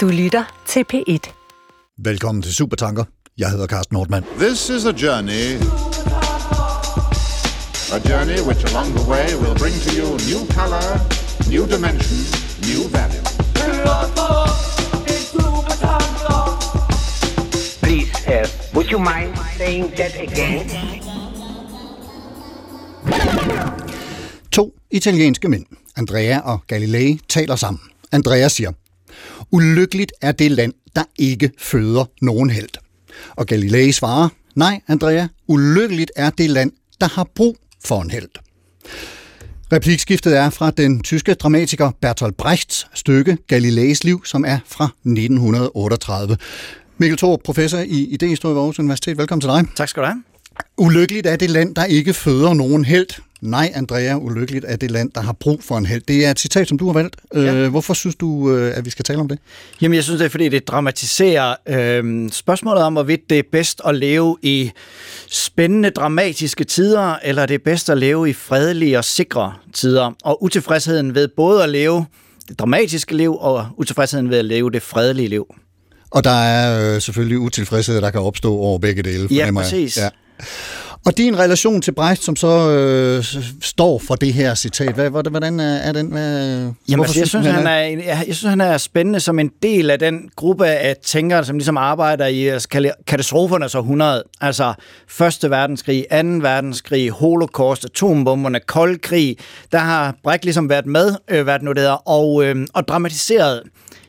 Du lytter til P1. Velkommen til Supertanker. Jeg hedder Carsten Nordmann. This is a journey. A journey which along the way will bring to you new color, new dimension, new value. Please, uh, would you mind saying that again? To italienske mænd, Andrea og Galilei, taler sammen. Andrea siger, ulykkeligt er det land, der ikke føder nogen held. Og Galilei svarer, nej Andrea, ulykkeligt er det land, der har brug for en held. Replikskiftet er fra den tyske dramatiker Bertolt Brechts stykke Galileis liv, som er fra 1938. Mikkel Thor, professor i idehistorie ved Aarhus Universitet. Velkommen til dig. Tak skal du have. Ulykkeligt er det land, der ikke føder nogen held. Nej, Andrea, ulykkeligt er det land, der har brug for en held. Det er et citat, som du har valgt. Ja. Øh, hvorfor synes du, øh, at vi skal tale om det? Jamen, jeg synes, det er, fordi det dramatiserer øh, spørgsmålet om, hvorvidt det er bedst at leve i spændende, dramatiske tider, eller det er bedst at leve i fredelige og sikre tider. Og utilfredsheden ved både at leve det dramatiske liv, og utilfredsheden ved at leve det fredelige liv. Og der er øh, selvfølgelig utilfredshed, der kan opstå over begge dele. Ja, præcis. Ja. Og din relation til Brecht, som så øh, står for det her citat, hvad, hvordan er, den? Hvad, Jamen, altså, jeg, synes, han er, jeg, jeg synes, han er spændende som en del af den gruppe af tænkere, som ligesom arbejder i altså, katastrofernes århundrede. Altså Første verdenskrig, Anden verdenskrig, Holocaust, atombomberne, koldkrig. Der har Brecht ligesom været med, øh, det hedder, og, øh, og dramatiseret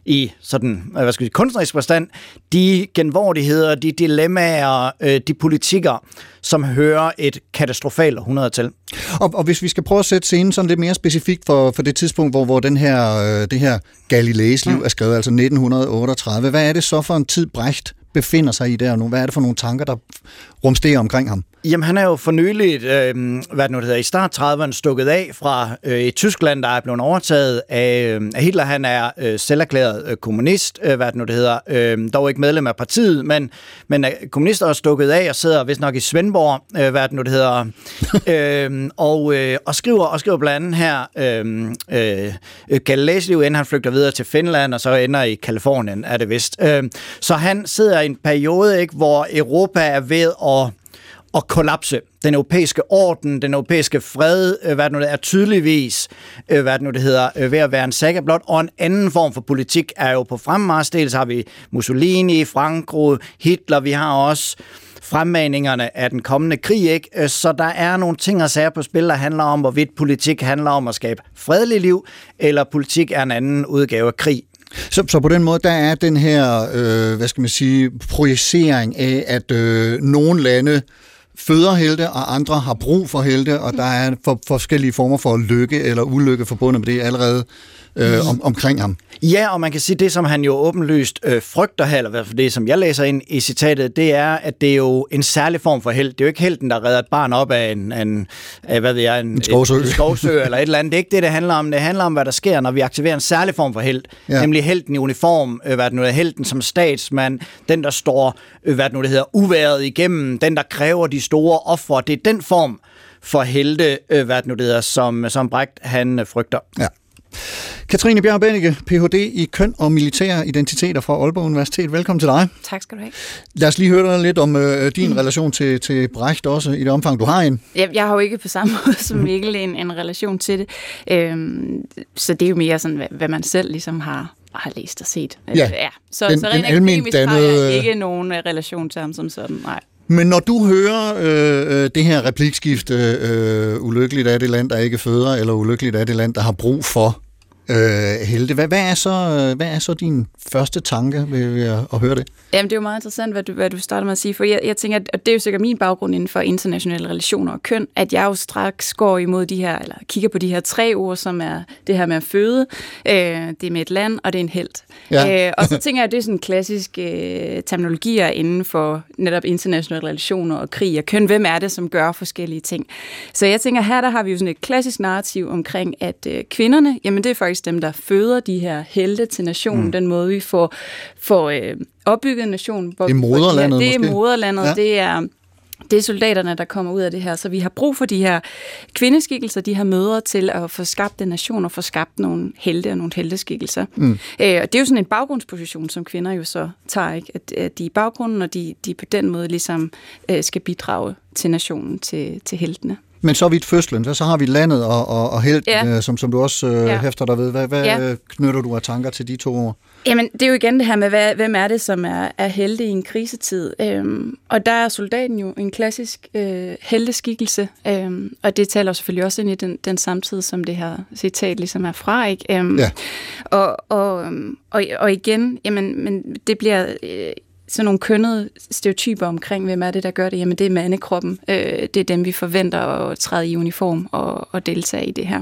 i sådan, hvad skal vi sige, kunstnerisk forstand, de genvordigheder, de dilemmaer, øh, de politikker, som hører et katastrofalt århundrede til. Og, og hvis vi skal prøve at sætte scenen sådan lidt mere specifikt for, for det tidspunkt, hvor, hvor den her, øh, det her Galileis liv mm. er skrevet, altså 1938, hvad er det så for en tid Brecht befinder sig i der nu? Hvad er det for nogle tanker, der rumsterer omkring ham? Jamen, han er jo for nyligt, øh, hvad det nu hedder, i start 30'erne stukket af fra øh, et Tyskland, der er blevet overtaget af, øh, af Hitler. Han er øh, selverklæret øh, kommunist, øh, hvad det nu det hedder, øh, dog ikke medlem af partiet, men, men er kommunist og stukket af og sidder vist nok i Svendborg, øh, hvad det nu det hedder, øh, og, øh, og, skriver, og skriver blandt andet her øh, øh, liv, inden han flygter videre til Finland, og så ender i Kalifornien, er det vist. Øh, så han sidder i en periode, ikke, hvor Europa er ved at at kollapse. Den europæiske orden, den europæiske fred, øh, hvad det nu er tydeligvis, øh, hvad det nu det hedder, øh, ved at være en saga blot, og en anden form for politik er jo på fremmars. Dels har vi Mussolini, Franco, Hitler, vi har også fremmaningerne af den kommende krig, ikke? Så der er nogle ting og sager på spil, der handler om, hvorvidt politik handler om at skabe fredelig liv, eller politik er en anden udgave af krig. Så, så på den måde, der er den her, øh, hvad skal man sige, projicering af, at øh, nogle lande føder helte, og andre har brug for helte, og der er for, forskellige former for lykke eller ulykke forbundet med det allerede øh, om, omkring ham. Ja, og man kan sige, det som han jo åbenlyst øh, frygter her, eller i hvert fald det, som jeg læser ind i citatet, det er, at det er jo en særlig form for held. Det er jo ikke helten, der redder et barn op af en, en af, hvad ved jeg, en, en skovsø. Et, en skovsø eller et eller andet. Det er ikke det, det handler om. Det handler om, hvad der sker, når vi aktiverer en særlig form for held. Ja. Nemlig helten i uniform, øh, hvad det nu er, helten som statsmand, den, der står, øh, hvad det nu det hedder, uværet igennem, den, der kræver de store ofre. Det er den form for helte, øh, hvad det nu det hedder, som, som Brecht han øh, frygter. Ja. Katrine Bjerg Bennike, Ph.D. i køn og militære identiteter fra Aalborg Universitet. Velkommen til dig. Tak skal du have. Lad os lige høre dig lidt om øh, din mm. relation til, til Brecht også, i det omfang, du har en. Jeg, jeg har jo ikke på samme måde som Mikkel en, en relation til det. Øhm, så det er jo mere sådan, hvad, hvad man selv ligesom har, har læst og set. Ja, ja. Så, den, så rent akademisk dannede... har jeg ikke nogen relation til ham som sådan, nej. Men når du hører øh, øh det her replikskift, øh, øh, ulykkeligt er det land, der ikke føder, eller ulykkeligt er det land, der har brug for øh, helte. Hvad, hvad, er så, hvad er så din første tanke ved, ved at, at høre det? Jamen, det er jo meget interessant, hvad du, hvad du starter med at sige, for jeg, jeg tænker, at det er jo sikkert min baggrund inden for internationale relationer og køn, at jeg jo straks går imod de her, eller kigger på de her tre ord, som er det her med at føde, øh, det er med et land, og det er en held. Ja. Øh, og så tænker jeg, at det er sådan klassiske øh, terminologier inden for netop internationale relationer og krig og køn. Hvem er det, som gør forskellige ting? Så jeg tænker, her der har vi jo sådan et klassisk narrativ omkring, at øh, kvinderne, jamen det er faktisk dem, der føder de her helte til nationen, mm. den måde vi får, får øh, opbygget en nation. Hvor, det er moderlandet Det er måske? moderlandet, ja. det er det er soldaterne, der kommer ud af det her. Så vi har brug for de her kvindeskikkelser, de her mødre til at få skabt en nation og få skabt nogle helte og nogle helteskikkelser. Mm. Øh, og det er jo sådan en baggrundsposition, som kvinder jo så tager, ikke? At, at de er i baggrunden, og de, de på den måde ligesom øh, skal bidrage til nationen, til, til heltene. Men så er vi et fødslen, så har vi landet og, og, og held, ja. øh, som, som du også øh, ja. hæfter dig ved. Hvad, hvad ja. knytter du af tanker til de to ord? Jamen, det er jo igen det her med, hvad, hvem er det, som er, er helte i en krisetid. Øhm, og der er soldaten jo en klassisk øh, helteskikkelse, øhm, og det taler selvfølgelig også ind i den, den samtid, som det her citat ligesom er fra. Ikke? Øhm, ja. og, og, og, og igen, jamen, men det bliver... Øh, sådan nogle kønnede stereotyper omkring, hvem er det, der gør det? Jamen, det er mandekroppen. Øh, det er dem, vi forventer at træde i uniform og, og deltage i det her.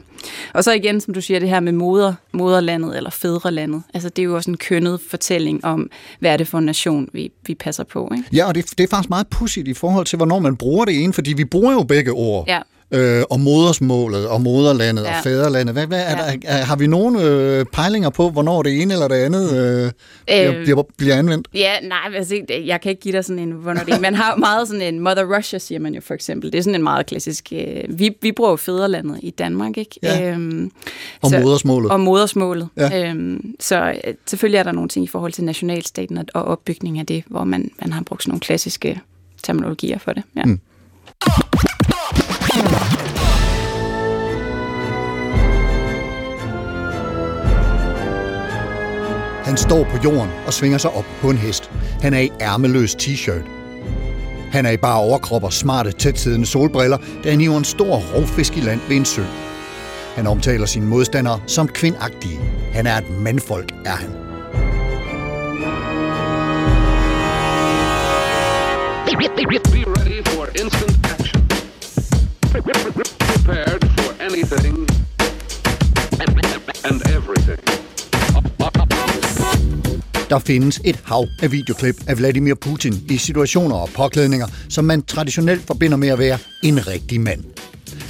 Og så igen, som du siger, det her med moder, moderlandet eller fædrelandet. Altså, det er jo også en kønnet fortælling om, hvad er det for en nation, vi, vi passer på. Ikke? Ja, og det, det er faktisk meget pudsigt i forhold til, hvornår man bruger det ene, fordi vi bruger jo begge ord. Ja øh, og modersmålet og moderlandet ja. og fædrelandet. Hvad, hvad, er ja. der, er, har vi nogle øh, pejlinger på, hvornår det ene eller det andet øh, bliver, øh, bliver, bliver anvendt? Ja, nej, altså, jeg kan ikke give dig sådan en, hvornår det. Man har meget sådan en Mother Russia, siger man jo for eksempel. Det er sådan en meget klassisk... Øh, vi, vi bruger fædrelandet i Danmark, ikke? Ja. Øhm, og så, modersmålet. Og modersmålet. Ja. Øhm, så øh, selvfølgelig er der nogle ting i forhold til nationalstaten og, og opbygning af det, hvor man, man har brugt sådan nogle klassiske terminologier for det. Ja. Mm. Han står på jorden og svinger sig op på en hest. Han er i ærmeløs t-shirt. Han er i bare overkrop og smarte, tætsiddende solbriller, da han hiver en stor rovfisk i land ved en sø. Han omtaler sine modstandere som kvindagtige. Han er et mandfolk, er han. Be ready for instant action. Prepared for anything and everything. Der findes et hav af videoklip af Vladimir Putin i situationer og påklædninger, som man traditionelt forbinder med at være en rigtig mand.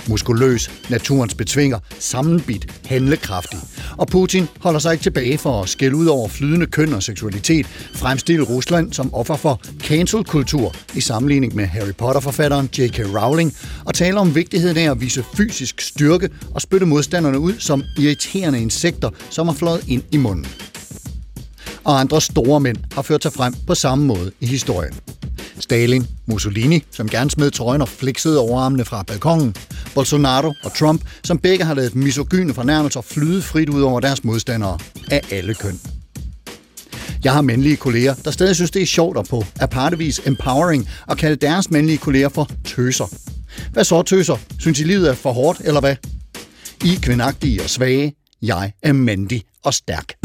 Muskuløs, naturens betvinger, sammenbit, handlekraftig. Og Putin holder sig ikke tilbage for at skælde ud over flydende køn og seksualitet, fremstille Rusland som offer for cancel-kultur i sammenligning med Harry Potter-forfatteren J.K. Rowling, og tale om vigtigheden af at vise fysisk styrke og spytte modstanderne ud som irriterende insekter, som har flået ind i munden og andre store mænd har ført sig frem på samme måde i historien. Stalin, Mussolini, som gerne smed trøjen og fliksede overarmene fra balkongen, Bolsonaro og Trump, som begge har lavet misogyne fornærmelser flyde frit ud over deres modstandere af alle køn. Jeg har mandlige kolleger, der stadig synes, det er sjovt at på apartevis empowering og kalde deres mandlige kolleger for tøser. Hvad så tøser? Synes I livet er for hårdt, eller hvad? I er kvindagtige og svage. Jeg er mandig og stærk.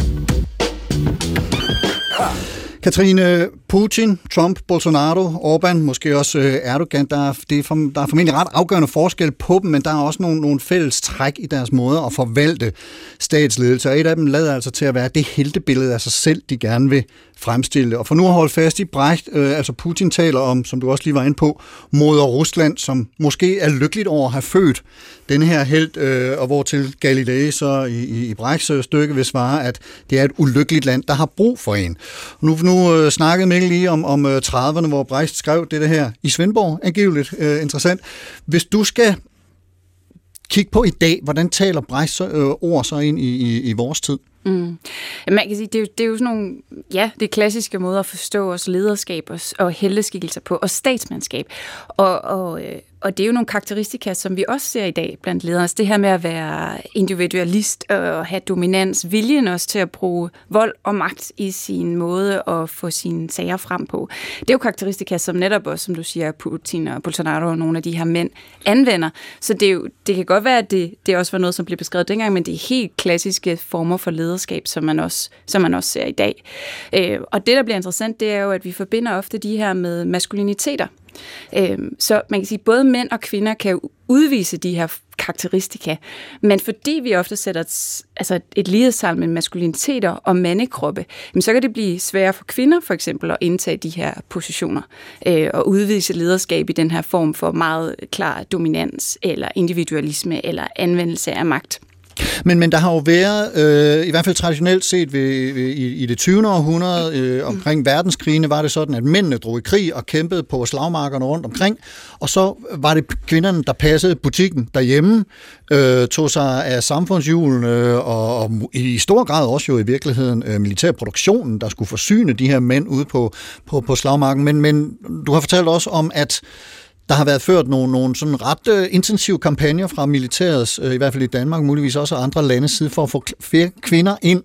Katrine, Putin, Trump, Bolsonaro, Orbán, måske også øh, Erdogan, der er, det er for, der er formentlig ret afgørende forskel på dem, men der er også nogle, nogle fælles træk i deres måde at forvalte statsledelse, og et af dem lader altså til at være det heltebillede af sig selv, de gerne vil fremstille. Og for nu at holde fast i Brecht, øh, altså Putin taler om, som du også lige var inde på, moder Rusland, som måske er lykkeligt over at have født den her held, øh, og hvor til Galilei så i, i, i Brechts øh, stykke vil svare, at det er et ulykkeligt land, der har brug for en. Nu, nu øh, snakkede Mikkel lige om, om øh, 30'erne, hvor Brecht skrev det her i Svendborg, angiveligt øh, interessant. Hvis du skal kigge på i dag, hvordan taler Brechts øh, ord så ind i, i, i vores tid? Mm. Man kan sige, det er, jo, det er jo sådan nogle, ja, det er klassiske måder at forstå os lederskab og, og heldeskikkelser på, og statsmandskab. Og, og, øh, og det er jo nogle karakteristika, som vi også ser i dag blandt ledere. Altså det her med at være individualist og have dominans, viljen også til at bruge vold og magt i sin måde at få sine sager frem på. Det er jo karakteristika, som netop også, som du siger, Putin og Bolsonaro og nogle af de her mænd anvender. Så det, er jo, det kan godt være, at det, det også var noget, som blev beskrevet dengang, men det er helt klassiske former for lederskab, som man også, som man også ser i dag. Øh, og det, der bliver interessant, det er jo, at vi forbinder ofte de her med maskuliniteter. Øhm, så man kan sige, at både mænd og kvinder kan udvise de her karakteristika, men fordi vi ofte sætter et, altså et lighedstal med maskuliniteter og mandekroppe, så kan det blive sværere for kvinder for eksempel at indtage de her positioner øh, og udvise lederskab i den her form for meget klar dominans eller individualisme eller anvendelse af magt. Men, men der har jo været, øh, i hvert fald traditionelt set ved, ved, i, i det 20. århundrede, øh, omkring verdenskrigene, var det sådan, at mændene drog i krig og kæmpede på slagmarkerne rundt omkring, og så var det kvinderne, der passede butikken derhjemme, øh, tog sig af samfundshjulene, øh, og, og i stor grad også jo i virkeligheden øh, militærproduktionen, der skulle forsyne de her mænd ude på, på, på slagmarken. Men, men du har fortalt også om, at der har været ført nogle, nogle sådan ret uh, intensive kampagner fra militærets, uh, i hvert fald i Danmark, muligvis også andre landes side, for at få flere kvinder ind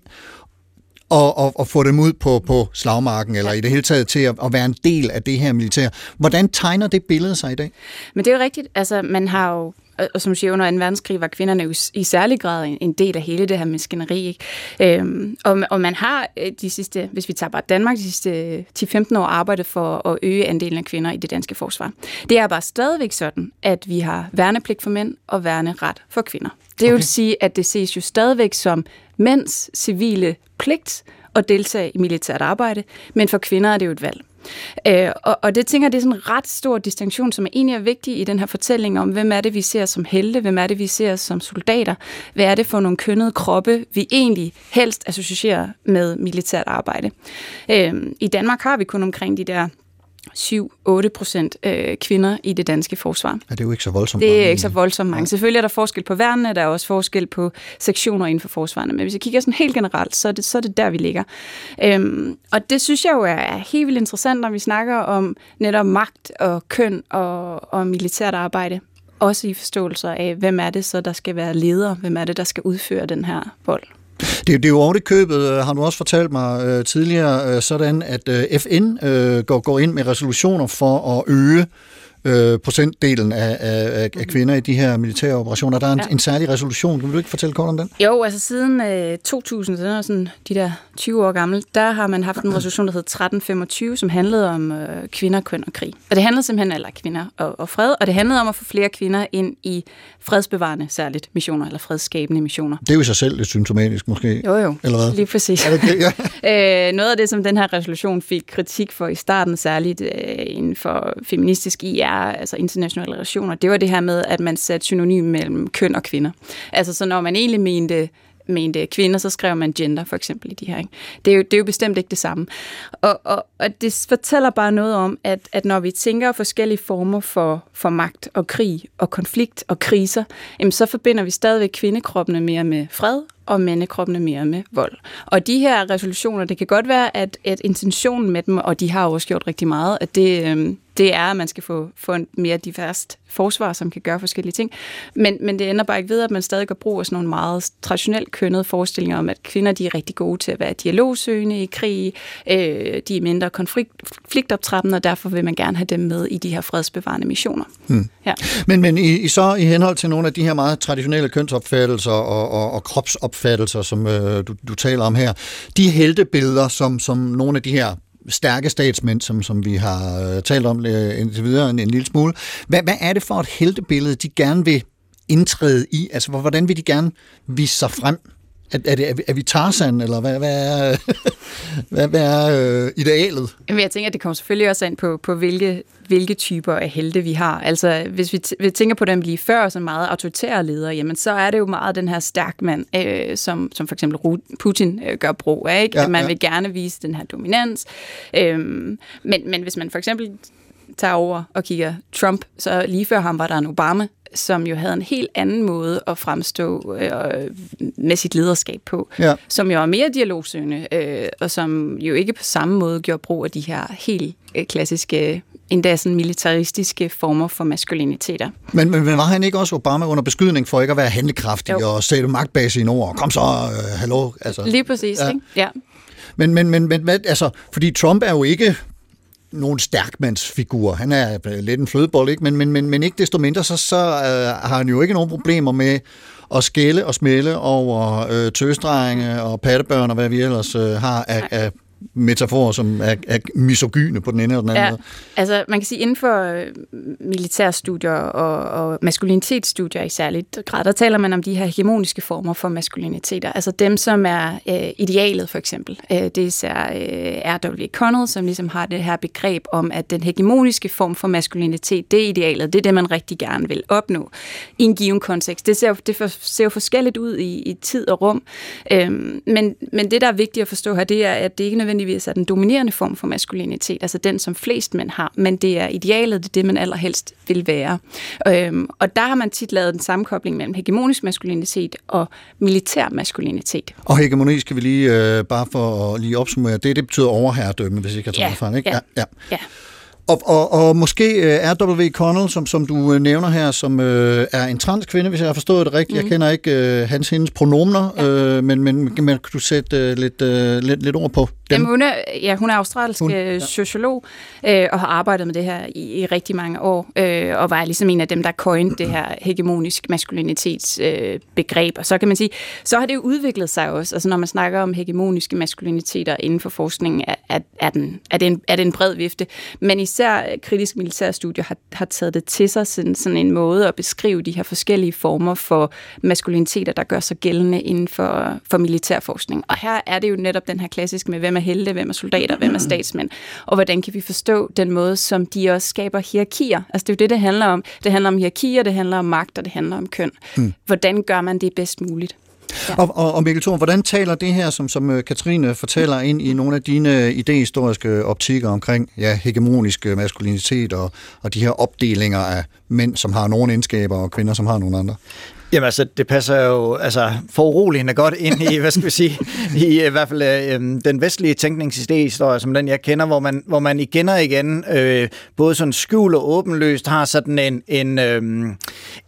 og, og, og få dem ud på, på slagmarken, eller i det hele taget til at, at være en del af det her militær. Hvordan tegner det billede sig i dag? Men det er jo rigtigt. Altså, man har jo og som siger, under 2. verdenskrig var kvinderne jo i særlig grad en del af hele det her maskineri. Ikke? Øhm, og, og man har øh, de sidste, hvis vi tager bare Danmark, de sidste 10-15 år arbejdet for at øge andelen af kvinder i det danske forsvar. Det er bare stadigvæk sådan, at vi har værnepligt for mænd og værneret for kvinder. Det okay. vil sige, at det ses jo stadigvæk som mænds civile pligt at deltage i militært arbejde, men for kvinder er det jo et valg. Øh, og, og det tænker jeg, det er sådan en ret stor distinktion, som er egentlig er vigtig i den her fortælling om, hvem er det, vi ser som helte, hvem er det, vi ser som soldater, hvad er det for nogle kønnede kroppe, vi egentlig helst associerer med militært arbejde. Øh, I Danmark har vi kun omkring de der 7-8 procent øh, kvinder i det danske forsvar. Ja, det er jo ikke så voldsomt Det er ikke så voldsomt mange. Ja. Selvfølgelig er der forskel på værnene, der er også forskel på sektioner inden for forsvarene, men hvis jeg kigger sådan helt generelt, så er det, så er det der, vi ligger. Øhm, og det synes jeg jo er helt vildt interessant, når vi snakker om netop magt og køn og, og militært arbejde. Også i forståelser af, hvem er det så, der skal være leder? Hvem er det, der skal udføre den her vold? Det, det er jo oven købet, øh, har du også fortalt mig øh, tidligere, øh, sådan at øh, FN øh, går, går ind med resolutioner for at øge øh, procentdelen af, af, af kvinder i de her militære operationer. Der er en, ja. en særlig resolution. Kan du ikke fortælle kort om den? Jo, altså siden øh, 2000, så er sådan de der 20 år gammel, der har man haft en resolution, der hedder 1325, som handlede om øh, kvinder, køn og krig. Og det handlede simpelthen, eller kvinder og, og fred, og det handlede om at få flere kvinder ind i fredsbevarende, særligt missioner, eller fredsskabende missioner. Det er jo i sig selv lidt symptomatisk, måske. Jo, jo. Eller hvad? Lige præcis. Er det det? Ja. øh, noget af det, som den her resolution fik kritik for i starten, særligt øh, inden for feministisk IR, altså internationale relationer, det var det her med, at man satte synonym mellem køn og kvinder. Altså, så når man egentlig mente mente kvinder, så skrev man gender for eksempel i de her. Ikke? Det, er jo, det er jo bestemt ikke det samme. Og, og, og det fortæller bare noget om, at, at når vi tænker forskellige former for, for magt og krig og konflikt og kriser, jamen så forbinder vi stadigvæk kvindekroppene mere med fred og mandekroppene mere med vold. Og de her resolutioner, det kan godt være, at, at intentionen med dem, og de har også gjort rigtig meget, at det, øhm, det er, at man skal få, få en mere diverst forsvar, som kan gøre forskellige ting. Men, men det ender bare ikke ved, at man stadig gør brug af sådan nogle meget traditionelt kønnede forestillinger om, at kvinder de er rigtig gode til at være dialogsøgende i krig, øh, de er mindre konfliktoptrappende, og derfor vil man gerne have dem med i de her fredsbevarende missioner. Hmm. Ja. Men, men i, i så i henhold til nogle af de her meget traditionelle kønsopfattelser og, og, og kropsopfattelser, som øh, du, du taler om her, de heltebilleder, som, som nogle af de her stærke statsmænd, som, som vi har øh, talt om øh, indtil videre en, en lille smule. Hvad, hvad er det for et heltebillede, de gerne vil indtræde i? Altså, hvordan vil de gerne vise sig frem? Er, er, det, er, vi, er vi Tarzan, eller hvad, hvad er, hvad, hvad er øh, idealet? Jamen, jeg tænker, at det kommer selvfølgelig også ind på, på hvilke, hvilke typer af helte vi har. Altså, hvis vi, vi tænker på dem lige før, som meget autoritære ledere, jamen, så er det jo meget den her stærkmand, øh, som, som for eksempel Putin øh, gør brug af. Ikke? Ja, at man ja. vil gerne vise den her dominans. Øh, men, men hvis man for eksempel tager over og kigger Trump, så lige før ham var der en Obama, som jo havde en helt anden måde at fremstå øh, med sit lederskab på, ja. som jo er mere dialogsøgende, øh, og som jo ikke på samme måde gjorde brug af de her helt øh, klassiske endda sådan militaristiske former for maskuliniteter. Men, men, men var han ikke også Obama under beskydning for ikke at være handlekraftig jo. og sætte magtbase i nord? Kom så, øh, hallo. Altså, Lige præcis, ja. ikke? Ja. Men, men, men, men altså, fordi Trump er jo ikke nogen stærkmandsfigur. Han er lidt en flødebold, ikke? Men, men, men, men ikke desto mindre, så, så uh, har han jo ikke nogen problemer med at skælde og smelle over uh, tøsdrenge og pattebørn og hvad vi ellers uh, har af, af metaforer, som er, er misogyne på den ene eller den anden Ja, måde. altså man kan sige, inden for øh, militærstudier og, og maskulinitetsstudier i særligt grad, der taler man om de her hegemoniske former for maskuliniteter. Altså dem, som er øh, idealet for eksempel. Øh, det er især øh, R.W. Connell, som ligesom har det her begreb om, at den hegemoniske form for maskulinitet, det er idealet, det er det, man rigtig gerne vil opnå i en given kontekst. Det ser, jo- det for, ser jo forskelligt ud i, i tid og rum, øhm, men, men det, der er vigtigt at forstå her, det er, at det ikke nødvendigvis er den dominerende form for maskulinitet, altså den, som flest mænd har, men det er idealet, det er det, man allerhelst vil være. Øhm, og der har man tit lavet den sammenkobling mellem hegemonisk maskulinitet og militær maskulinitet. Og hegemoni skal vi lige, øh, bare for at lige opsummere, det, det betyder overherredømme, hvis jeg tager Ja, ja, fejl, ikke? ja. ja. Ja. Og, og, og måske øh, R.W. Connell, som, som du øh, nævner her, som øh, er en transkvinde, hvis jeg har forstået det rigtigt. Mm. Jeg kender ikke øh, hans hendes pronomener, ja. øh, men, men, men kan du sætte øh, lidt, øh, lidt, lidt ord på dem? Jamen, hun er, ja, hun er australsk Hun- ja. ja. sociolog øh, og har arbejdet med det her i, i rigtig mange år, øh, og var ligesom en af dem, der coined det her hegemonisk maskulinitetsbegreb. Øh, begreb. og så kan man sige, så har det jo udviklet sig også. Altså når man snakker om hegemoniske maskuliniteter inden for forskningen, er, er, er, den, er, det, en, er det en bred vifte. Men især øh, kritisk militærstudier har, har taget det til sig sådan, sådan en måde at beskrive de her forskellige former for maskuliniteter, der gør sig gældende inden for, for militærforskning. Og her er det jo netop den her klassiske med, hvem er helte, hvem er soldater, hvem er statsmænd, og hvordan kan vi forstå den måde, som de også skaber hierarkier. Altså det er jo det, det handler om. Det handler om hierarkier, det handler om magt, og det handler om køn. Mm. Hvordan gør man det bedst muligt? Og, og, og Mikkel Thorn, hvordan taler det her, som, som øh, Katrine fortæller, ind i nogle af dine idehistoriske optikker omkring ja, hegemonisk øh, maskulinitet og, og de her opdelinger af mænd, som har nogle egenskaber, og kvinder, som har nogle andre? Jamen altså, det passer jo altså, foruroligende godt ind i, hvad skal vi sige, i, i hvert fald øh, den vestlige tænkningshistorie, som den jeg kender, hvor man, hvor man igen og igen, øh, både sådan skjul og åbenløst, har sådan en, en, øh,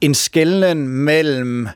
en skælden mellem øh,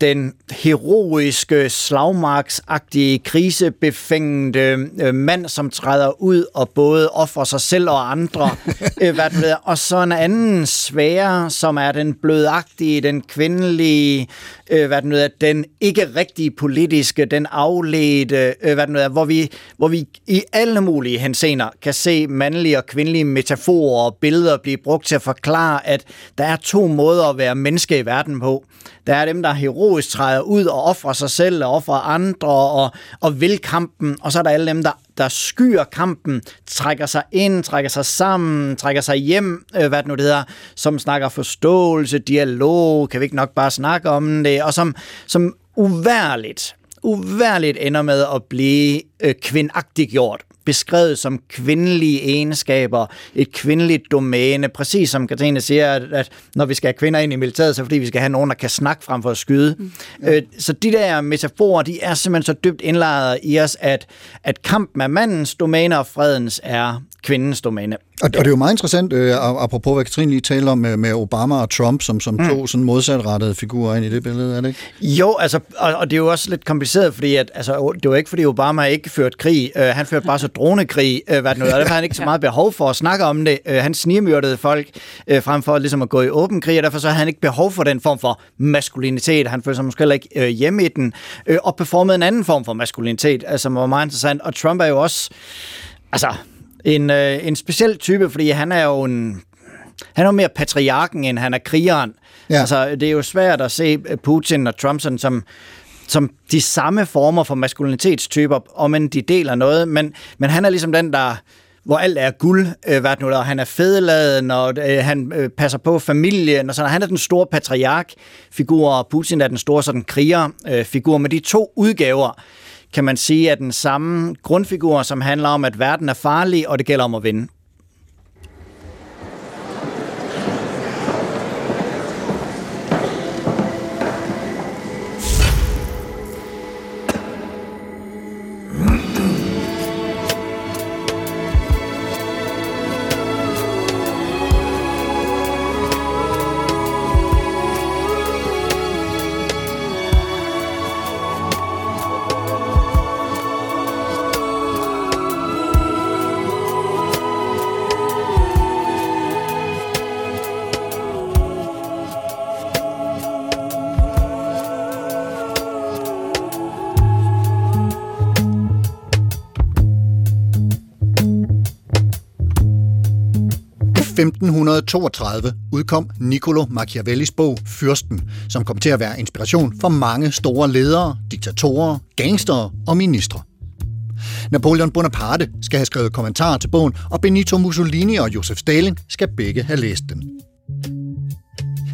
den heroiske, slagmarksagtige, krisebefængende øh, mand, som træder ud og både offrer sig selv og andre, øh, hvad det ved, og så en anden sfære, som er den blødagtige, den kvindelige, øh, hvad det nu er, den ikke rigtige politiske, den afledte, øh, hvad det er, hvor vi, hvor vi i alle mulige hensener kan se mandlige og kvindelige metaforer og billeder blive brugt til at forklare, at der er to måder at være menneske i verden på. Der er dem, der heroisk træder ud og offrer sig selv og offrer andre og, og vil kampen, og så er der alle dem, der, der skyer kampen, trækker sig ind, trækker sig sammen, trækker sig hjem, øh, hvad det nu det hedder, som snakker forståelse, dialog, kan vi ikke nok bare snakke om det, og som, som uværligt, uværligt ender med at blive øh, kvindagtigt gjort beskrevet som kvindelige egenskaber, et kvindeligt domæne, præcis som Katrine siger, at, at når vi skal have kvinder ind i militæret, så er fordi vi skal have nogen, der kan snakke frem for at skyde. Mm. Øh, så de der metaforer, de er simpelthen så dybt indlejret i os, at, at kampen er mandens domæne, og fredens er kvindens domæne. Og, og det er jo meget interessant, øh, apropos hvad Katrine lige talte om med, med Obama og Trump, som, som mm. to sådan modsatrettede figurer ind i det billede, er det ikke? Jo, altså, og, og det er jo også lidt kompliceret, fordi at, altså, det var ikke, fordi Obama ikke førte krig. Uh, han førte bare så dronekrig, uh, hvad det nu er. Der har han ikke så meget behov for at snakke om det. Uh, han snirmyrdede folk uh, frem for ligesom at gå i åben krig, og derfor så har han ikke behov for den form for maskulinitet. Han følte sig måske heller ikke uh, hjemme i den, uh, og performede en anden form for maskulinitet, altså, som var meget interessant. Og Trump er jo også, altså, en, øh, en speciel type, fordi han er jo en... Han er jo mere patriarken, end han er krigeren. Ja. Altså, det er jo svært at se Putin og Trump sådan som, som de samme former for maskulinitetstyper, om end de deler noget, men, men han er ligesom den, der hvor alt er guld, øh, hvad nu er, og han er fedeladen, og øh, han øh, passer på familien, og sådan. Han er den store patriark-figur, og Putin er den store sådan kriger-figur, men de to udgaver, kan man sige, er den samme grundfigur, som handler om, at verden er farlig, og det gælder om at vinde. 1532 udkom Niccolo Machiavellis bog Fyrsten, som kom til at være inspiration for mange store ledere, diktatorer, gangstere og ministre. Napoleon Bonaparte skal have skrevet kommentarer til bogen, og Benito Mussolini og Josef Stalin skal begge have læst den.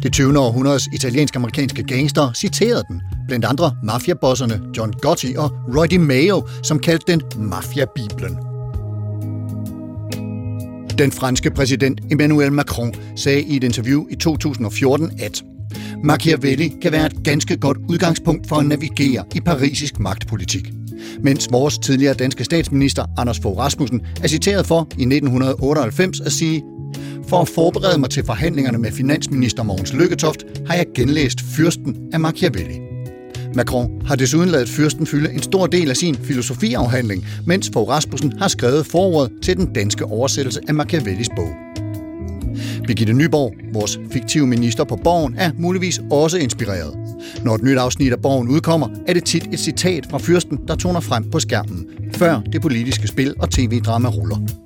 Det 20. århundredes italiensk-amerikanske gangster citerede den, blandt andre mafiabosserne John Gotti og Roy Mayo, som kaldte den Mafia-biblen. Den franske præsident Emmanuel Macron sagde i et interview i 2014, at Machiavelli kan være et ganske godt udgangspunkt for at navigere i parisisk magtpolitik. Mens vores tidligere danske statsminister Anders Fogh Rasmussen er citeret for i 1998 at sige, for at forberede mig til forhandlingerne med finansminister Mogens Lykketoft, har jeg genlæst Fyrsten af Machiavelli. Macron har desuden lavet Fyrsten fylde en stor del af sin filosofiafhandling, mens Fogh Rasmussen har skrevet forordet til den danske oversættelse af Machiavellis bog. Birgitte Nyborg, vores fiktive minister på Borgen, er muligvis også inspireret. Når et nyt afsnit af Borgen udkommer, er det tit et citat fra fyrsten, der toner frem på skærmen, før det politiske spil og tv-drama ruller.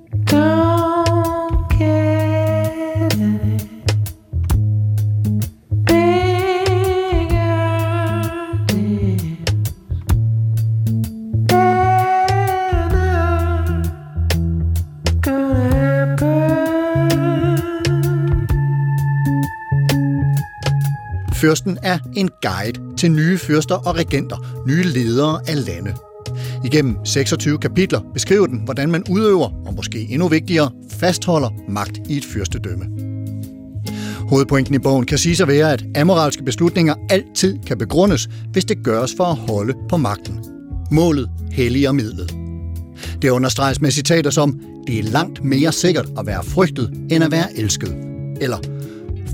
Fyrsten er en guide til nye fyrster og regenter, nye ledere af lande. Igennem 26 kapitler beskriver den, hvordan man udøver, og måske endnu vigtigere, fastholder magt i et fyrstedømme. Hovedpointen i bogen kan sige at være, at amoralske beslutninger altid kan begrundes, hvis det gøres for at holde på magten. Målet helliger midlet. Det understreges med citater som, det er langt mere sikkert at være frygtet, end at være elsket. Eller,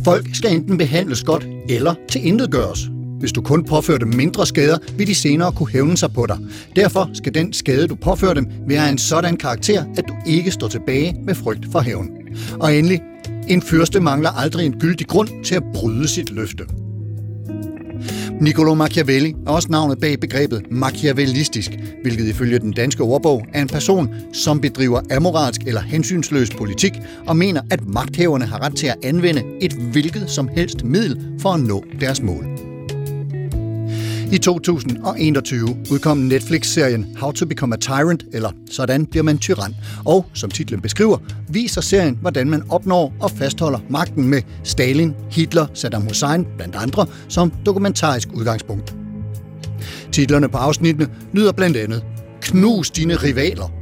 folk skal enten behandles godt, eller tilintetgøres. Hvis du kun påfører dem mindre skader, vil de senere kunne hævne sig på dig. Derfor skal den skade, du påfører dem, være af en sådan karakter, at du ikke står tilbage med frygt for hævn. Og endelig, en fyrste mangler aldrig en gyldig grund til at bryde sit løfte. Niccolo Machiavelli er også navnet bag begrebet machiavellistisk, hvilket ifølge den danske ordbog er en person, som bedriver amoralsk eller hensynsløs politik og mener, at magthaverne har ret til at anvende et hvilket som helst middel for at nå deres mål. I 2021 udkom Netflix-serien How to Become a Tyrant, eller Sådan bliver man tyran. Og, som titlen beskriver, viser serien, hvordan man opnår og fastholder magten med Stalin, Hitler, Saddam Hussein blandt andre som dokumentarisk udgangspunkt. Titlerne på afsnittene lyder blandt andet Knus dine rivaler,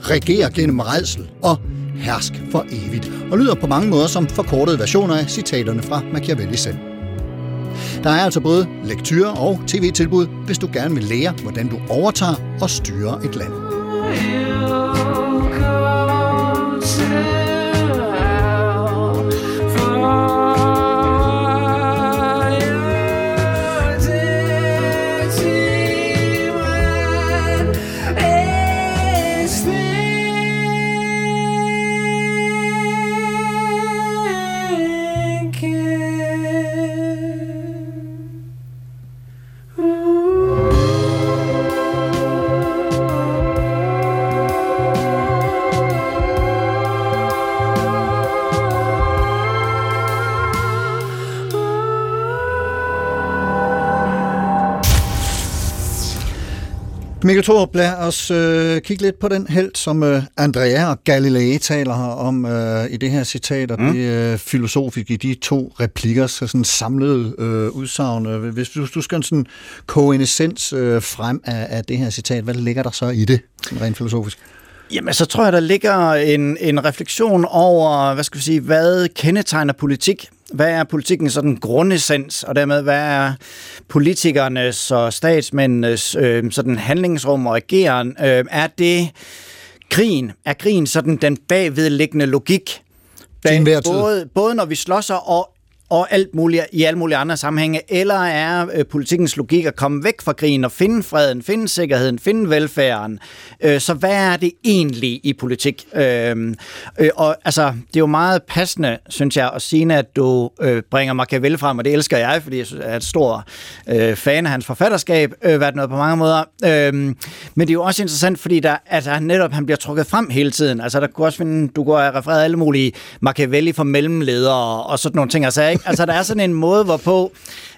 Reger gennem redsel og Hersk for evigt, og lyder på mange måder som forkortede versioner af citaterne fra Machiavelli selv. Der er altså både lektyrer og tv-tilbud, hvis du gerne vil lære, hvordan du overtager og styrer et land. Mikkel Thorup, lad os øh, kigge lidt på den held, som øh, Andrea og Galilei taler her om øh, i det her citat, og mm. det øh, filosofiske i de to replikker, så sådan samlede øh, udsagn. Øh, Hvis du, du skal sådan koge en essens øh, frem af, af det her citat, hvad ligger der så i det, rent filosofisk? Jamen, så tror jeg, der ligger en, en refleksion over, hvad skal vi sige, hvad kendetegner politik? Hvad er politikens sådan grundessens, og dermed hvad er politikernes og statsmændenes øh, sådan handlingsrum og ageren? Øh, er det krigen? Er krigen sådan den bagvedliggende logik? Tid. Både, både når vi slås og og alt muligt, i alle mulige andre sammenhænge, eller er øh, politikens logik at komme væk fra krigen og finde freden, finde sikkerheden, finde velfærden? Øh, så hvad er det egentlig i politik? Øh, øh, og altså, det er jo meget passende, synes jeg, at sige, at du øh, bringer Machiavelli frem, og det elsker jeg, fordi jeg er et stor øh, fan af hans forfatterskab, øh, været noget på mange måder. Øh, men det er jo også interessant, fordi der, at han netop han bliver trukket frem hele tiden. Altså, der kunne også finde, du går og refereret alle mulige Machiavelli for mellemledere og sådan nogle ting. Altså, ikke? altså der er sådan en måde, hvorpå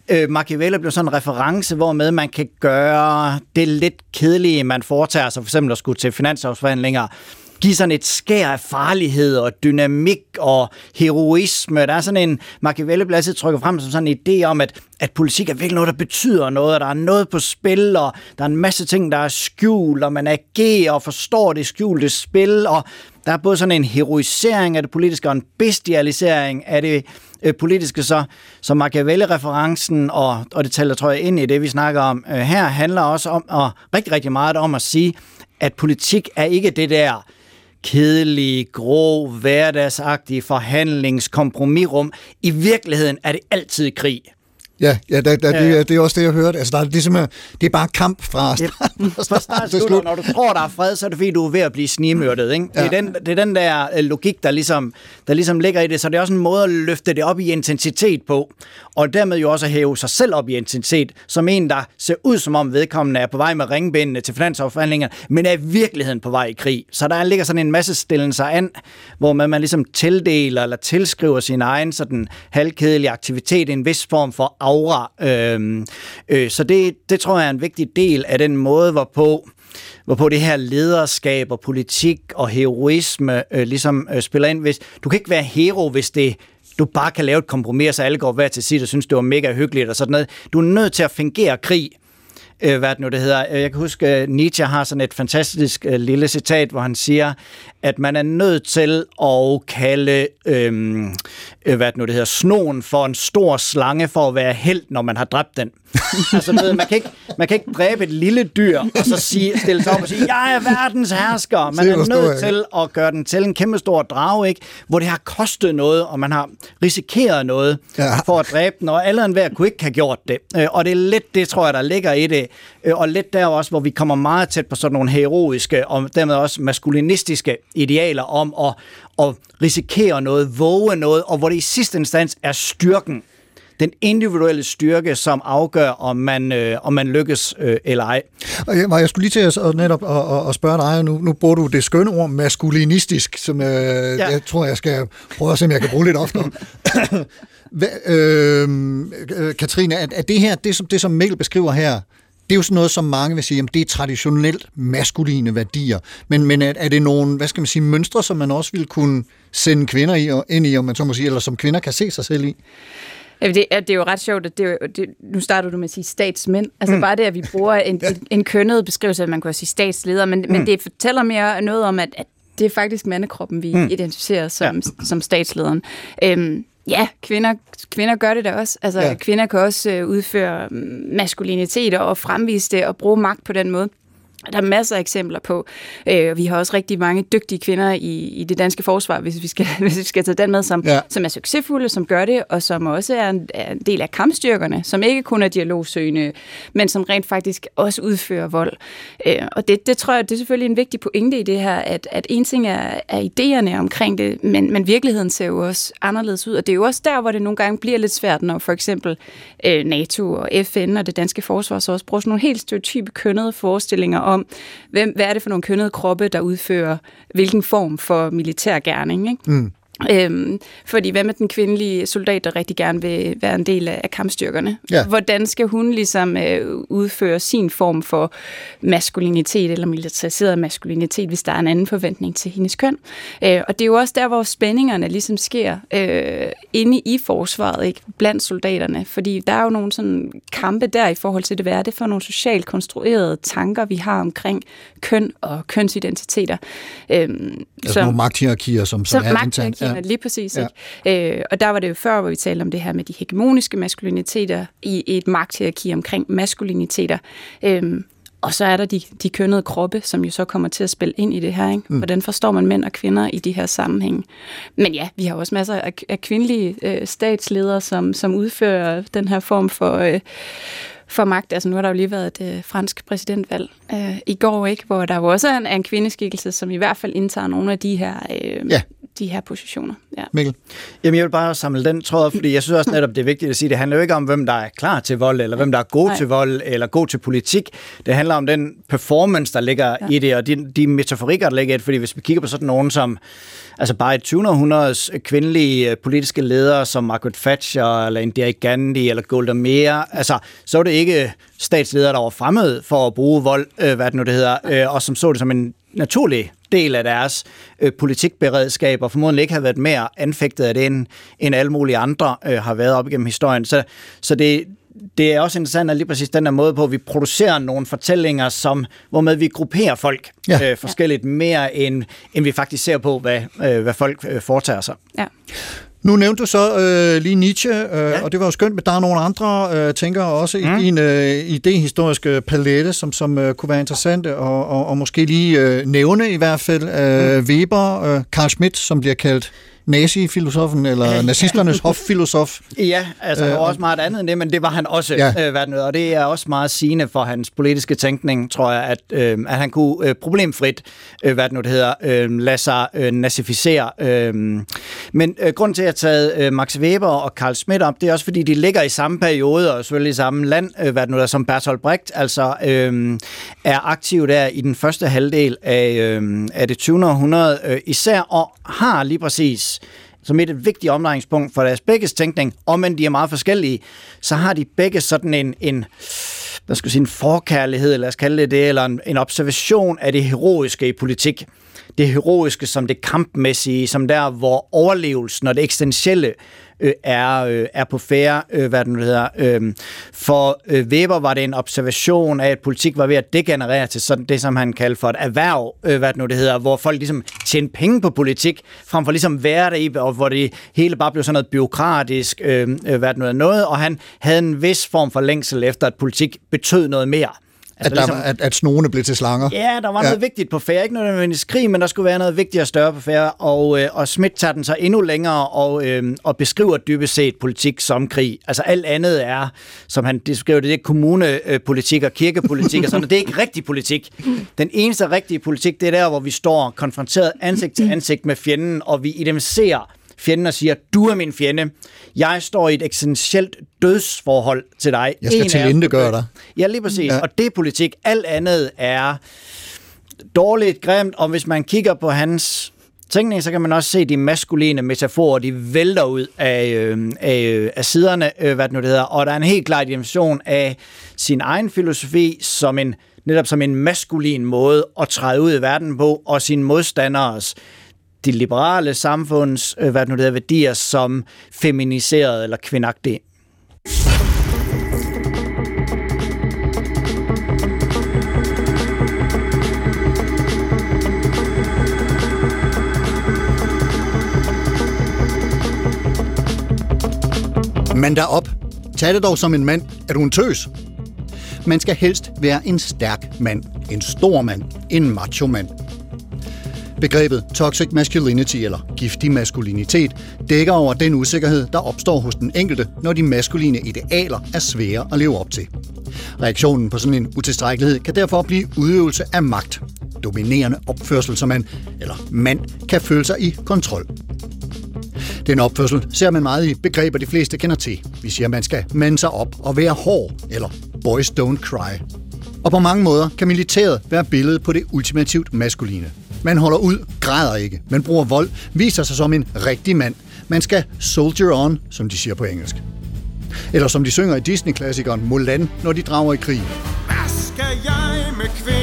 øh, Machiavelli bliver sådan en reference, hvormed man kan gøre det lidt kedelige, man foretager sig, for eksempel at skulle til finanslovsforhandlinger, give sådan et skær af farlighed og dynamik og heroisme. Der er sådan en, Machiavelli bliver altid trykket frem som sådan en idé om, at, at politik er virkelig noget, der betyder noget, og der er noget på spil, og der er en masse ting, der er skjult, og man agerer og forstår det skjulte spil, og der er både sådan en heroisering af det politiske og en bestialisering af det øh, politiske, så, så Machiavelli-referencen, og, og det taler, tror jeg, ind i det, vi snakker om øh, her, handler også om, og rigtig, rigtig meget om at sige, at politik er ikke det der kedelige, grå, hverdagsagtige forhandlingskompromisrum. I virkeligheden er det altid krig. Ja, ja der, der, Ja. det, er- det er også det, jeg hørte. Altså, der er ligesom, øh, det er bare kamp fra start, fra Fra start til slut, når du tror, der er fred, så er det fordi, du er ved at blive snigmyrdet. Ikke? Ja. Det, er den, det er den der øh, logik, der ligesom, der ligesom ligger i det. Så det er også en måde at løfte det op i intensitet på. Og dermed jo også at hæve sig selv op i intensitet, som en, der ser ud som om vedkommende er på vej med ringbindene til finansforhandlinger, men er i virkeligheden på vej i krig. Så der ligger sådan en masse stillen sig an, hvor man, man ligesom tildeler eller tilskriver sin egen sådan halvkedelige aktivitet en vis form for aura. Øhm, øh, så det, det tror jeg er en vigtig del af den måde, hvorpå hvorpå det her lederskab og politik og heroisme øh, ligesom øh, spiller ind. Hvis, du kan ikke være hero, hvis det du bare kan lave et kompromis, så alle går hver til sit og synes, det var mega hyggeligt og sådan noget. Du er nødt til at fungere krig. Øh, hvad det nu det hedder? Øh, jeg kan huske, øh, Nietzsche har sådan et fantastisk øh, lille citat, hvor han siger, at man er nødt til at kalde, øhm, øh, hvad det nu det hedder, snoen for en stor slange for at være held, når man har dræbt den. altså, ved, man, kan ikke, man kan ikke dræbe et lille dyr, og så sige, stille sig op og sige, jeg er verdens hersker. Man er nødt til at gøre den til en kæmpe stor drage, ikke? hvor det har kostet noget, og man har risikeret noget Ja. ja. for at dræbe den, og alle enhver kunne ikke have gjort det. Øh, Og det er lidt det, tror jeg, der ligger i det, Øh, og lidt der også, hvor vi kommer meget tæt på sådan nogle heroiske, og dermed også maskulinistiske idealer om at, at risikere noget, våge noget, og hvor det i sidste instans er styrken, den individuelle styrke, som afgør, om man, øh, om man lykkes øh, eller ej. Og jeg, jeg skulle lige til at, netop at, at, at spørge dig, nu, nu bruger du det skønne ord maskulinistisk, som øh, ja. jeg tror, jeg skal prøve at se, om jeg kan bruge lidt oftere. Hvad, øh, øh, Katrine, er, er det her, det som, det som Mikkel beskriver her, det er jo sådan noget, som mange vil sige, jamen, det er traditionelt maskuline værdier. Men, men er, er det nogle, hvad skal man sige, mønstre, som man også vil kunne sende kvinder i, og- ind i, om man så må sige, eller som kvinder kan se sig selv i? Ja, det, er, det er jo ret sjovt, at det, er det, nu starter du med at sige statsmænd. Altså mm. bare det, at vi bruger en, en, en kønnet beskrivelse, at man kunne sige statsleder, men, mm. men det fortæller mere noget om, at, at det er faktisk mandekroppen, vi mm. identificerer som, ja. som statslederen. Øhm, ja, kvinder, kvinder gør det da også. Altså, Ja. kvinder kan også øh, udføre maskulinitet og fremvise det og bruge magt på den måde. Der er masser af eksempler på. Øh, vi har også rigtig mange dygtige kvinder i, i det danske forsvar, hvis vi skal, hvis vi skal tage den med, som, Ja. som er succesfulde, som gør det, og som også er en, er en del af kampstyrkerne, som ikke kun er dialogsøgende, men som rent faktisk også udfører vold. Øh, og det, det tror jeg, det er selvfølgelig en vigtig pointe i det her, at, at en ting er, er idéerne omkring det, men, men virkeligheden ser jo også anderledes ud, og det er jo også der, hvor det nogle gange bliver lidt svært, når for eksempel øh, NATO og FN og det danske forsvar så også bruger sådan nogle helt stereotype kønnede forestillinger om, hvem, hvad er det for nogle kønnede kroppe, der udfører hvilken form for militær gerning. Ikke? Mm. Øhm, fordi hvad med den kvindelige soldat, der rigtig gerne vil være en del af, af kampstyrkerne? Ja. Hvordan skal hun ligesom øh, udføre sin form for maskulinitet eller militariseret maskulinitet, hvis der er en anden forventning til hendes køn? Øh, og det er jo også der, hvor spændingerne ligesom sker øh, inde i forsvaret, ikke? blandt soldaterne. Fordi der er jo nogle sådan kampe der i forhold til det, hvad er det for nogle socialt konstruerede tanker, vi har omkring køn og kønsidentiteter. Øhm, Altså nogle magthierarkier, som, som, som er internt. Magthierarkierne, ja. lige præcis. Ja. Ikke? Øh, og der var det jo før, hvor vi talte om det her med de hegemoniske maskuliniteter i et magthierarki omkring maskuliniteter. Øhm, Og så er der de, de kønnede kroppe, som jo så kommer til at spille ind i det her. Ikke? Mm. Hvordan forstår man mænd og kvinder i de her sammenhænge? Men ja, vi har også masser af, af kvindelige øh, statsledere, som, som udfører den her form for, øh, for magt. Altså nu har der jo lige været et øh, fransk præsidentvalg øh, i går, ikke, hvor der jo også er en, er en kvindeskikkelse, som i hvert fald indtager nogle af de her, øh, Ja. De her positioner. Ja. Mikkel? Jamen, jeg vil bare samle den tråd op, fordi jeg synes også netop, det er vigtigt at sige, det handler jo ikke om, hvem der er klar til vold, eller hvem der er god Nej. til vold, eller god til politik. Det handler om den performance, der ligger ja. i det, og de, de metaforikker, der ligger i det, fordi hvis vi kigger på sådan nogen som, altså bare i 20. århundredes kvindelige øh, politiske ledere, som Margaret Thatcher, eller Indira Gandhi, eller Golda Meir, altså, så var det ikke statsledere, der var fremmede for at bruge vold, øh, hvad det nu det hedder, øh, og som så det som en naturlig del af deres øh, politikberedskab, og formodentlig ikke har været mere anfægtet af det, end, end alle mulige andre øh, har været op igennem historien. Så, så det, det er også interessant, at lige præcis den her måde på, at vi producerer nogle fortællinger, som, hvormed vi grupperer folk Ja. øh, forskelligt mere, end, end vi faktisk ser på, hvad, øh, hvad folk øh, foretager sig. Ja. Nu nævnte du så øh, lige Nietzsche, øh, ja. Og det var jo skønt, men der er nogle andre øh, tænkere også Mm. i din øh, idehistoriske palette, som, som øh, kunne være interessante, og, og, og måske lige øh, nævne i hvert fald øh, Mm. Weber, øh, Carl Schmitt, som bliver kaldt nazi-filosofen, eller nazisternes hoffilosof. Ja, altså øh, også meget andet end det, men det var han også, Ja. øh, hedder, og det er også meget sigende for hans politiske tænkning, tror jeg, at, øh, at han kunne øh, problemfrit, øh, hvad det nu det hedder, øh, lade sig øh, nazificere. Øh, men øh, grund til, at jeg har taget øh, Max Weber og Carl Schmitt op, det er også fordi, de ligger i samme periode, og selvfølgelig i samme land, øh, hvad det nu hedder, som Bertolt Brecht, altså øh, er aktiv der i den første halvdel af, øh, af det 20. århundrede øh, især, og har lige præcis som et vigtigt omdrejningspunkt for deres begges tænkning, om end de er meget forskellige, så har de begge sådan en, en hvad skal jeg sige, en forkærlighed, lad os kalde det det, eller en, en observation af det heroiske i politik. Det heroiske som det kampmæssige, som der, hvor overlevelsen og det eksistentielle øh, er, øh, er på færre, øh, hvad den nu hedder. Øh, for øh, Weber var det en observation af, at politik var ved at degenerere til sådan det, som han kaldte for et erhverv, øh, hvad det nu det hedder, hvor folk ligesom tjente penge på politik, frem for ligesom være der i, og hvor det hele bare blev sådan noget byråkratisk, øhm, øh, hvad det nu er noget, og han havde en vis form for længsel efter, at politik betød noget mere. At, der, ligesom, at, at snogene blev til slanger. Ja, der var noget Ja. ja. vigtigt på færre. Ikke nødvendigvis krig, men der skulle være noget vigtigt og større på færre. Og, øh, og Schmidt tager den så endnu længere og, øh, og beskriver dybest set politik som krig. Altså alt andet er, som han beskriver det, det er kommunepolitik og kirkepolitik og sådan noget. Det er ikke rigtig politik. Den eneste rigtige politik, det er der, hvor vi står konfronteret ansigt til ansigt med fjenden, og vi identificerer fjenden og siger, du er min fjende. Jeg står i et eksistentielt dødsforhold til dig. Jeg skal En tilindegøre dig. Ja, lige præcis. Ja. Og det er politik. Alt andet er dårligt, grimt, og hvis man kigger på hans tænkning, så kan man også se de maskuline metaforer, de vælter ud af, øh, af, øh, af siderne, øh, hvad det nu det hedder. Og der er en helt klar dimension af sin egen filosofi som en netop som en maskulin måde at træde ud i verden på, og sine modstanders de liberale samfunds øh, hvad det nu det hedder, værdier som feminiseret eller kvindagtige. Mand der op. Tag det dog som en mand. Er du en tøs? Man skal helst være en stærk mand, en stor mand, en macho mand. Begrebet toxic masculinity eller giftig maskulinitet dækker over den usikkerhed, der opstår hos den enkelte, når de maskuline idealer er svære at leve op til. Reaktionen på sådan en utilstrækkelighed kan derfor blive udøvelse af magt. Dominerende opførsel, som man, eller mand, kan føle sig i kontrol. Den opførsel ser man meget i begreber, de fleste kender til. Vi siger, at man skal mande sig op og være hård, eller boys don't cry. Og på mange måder kan militæret være billedet på det ultimativt maskuline. Man holder ud, græder ikke, man bruger vold, viser sig som en rigtig mand. Man skal soldier on, som de siger på engelsk. Eller som de synger i Disney-klassikeren Mulan, når de drager i krig. Hvad skal jeg med kvinder,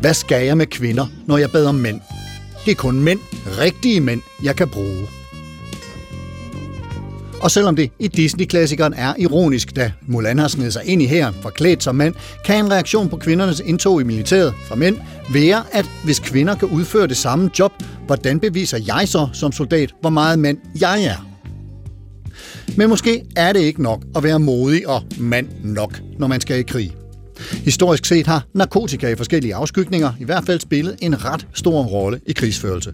Hvad skal jeg med kvinder, når jeg beder om mænd? Det er kun mænd, rigtige mænd, jeg kan bruge. Og selvom det i Disney-klassikeren er ironisk, da Mulan har snedet sig ind i hæren forklædt som mand, kan en reaktion på kvindernes indtog i militæret fra mænd være, at hvis kvinder kan udføre det samme job, hvordan beviser jeg så som soldat, hvor meget mand jeg er? Men måske er det ikke nok at være modig og mand nok, når man skal i krig. Historisk set har narkotika i forskellige afskygninger i hvert fald spillet en ret stor rolle i krigsførelse.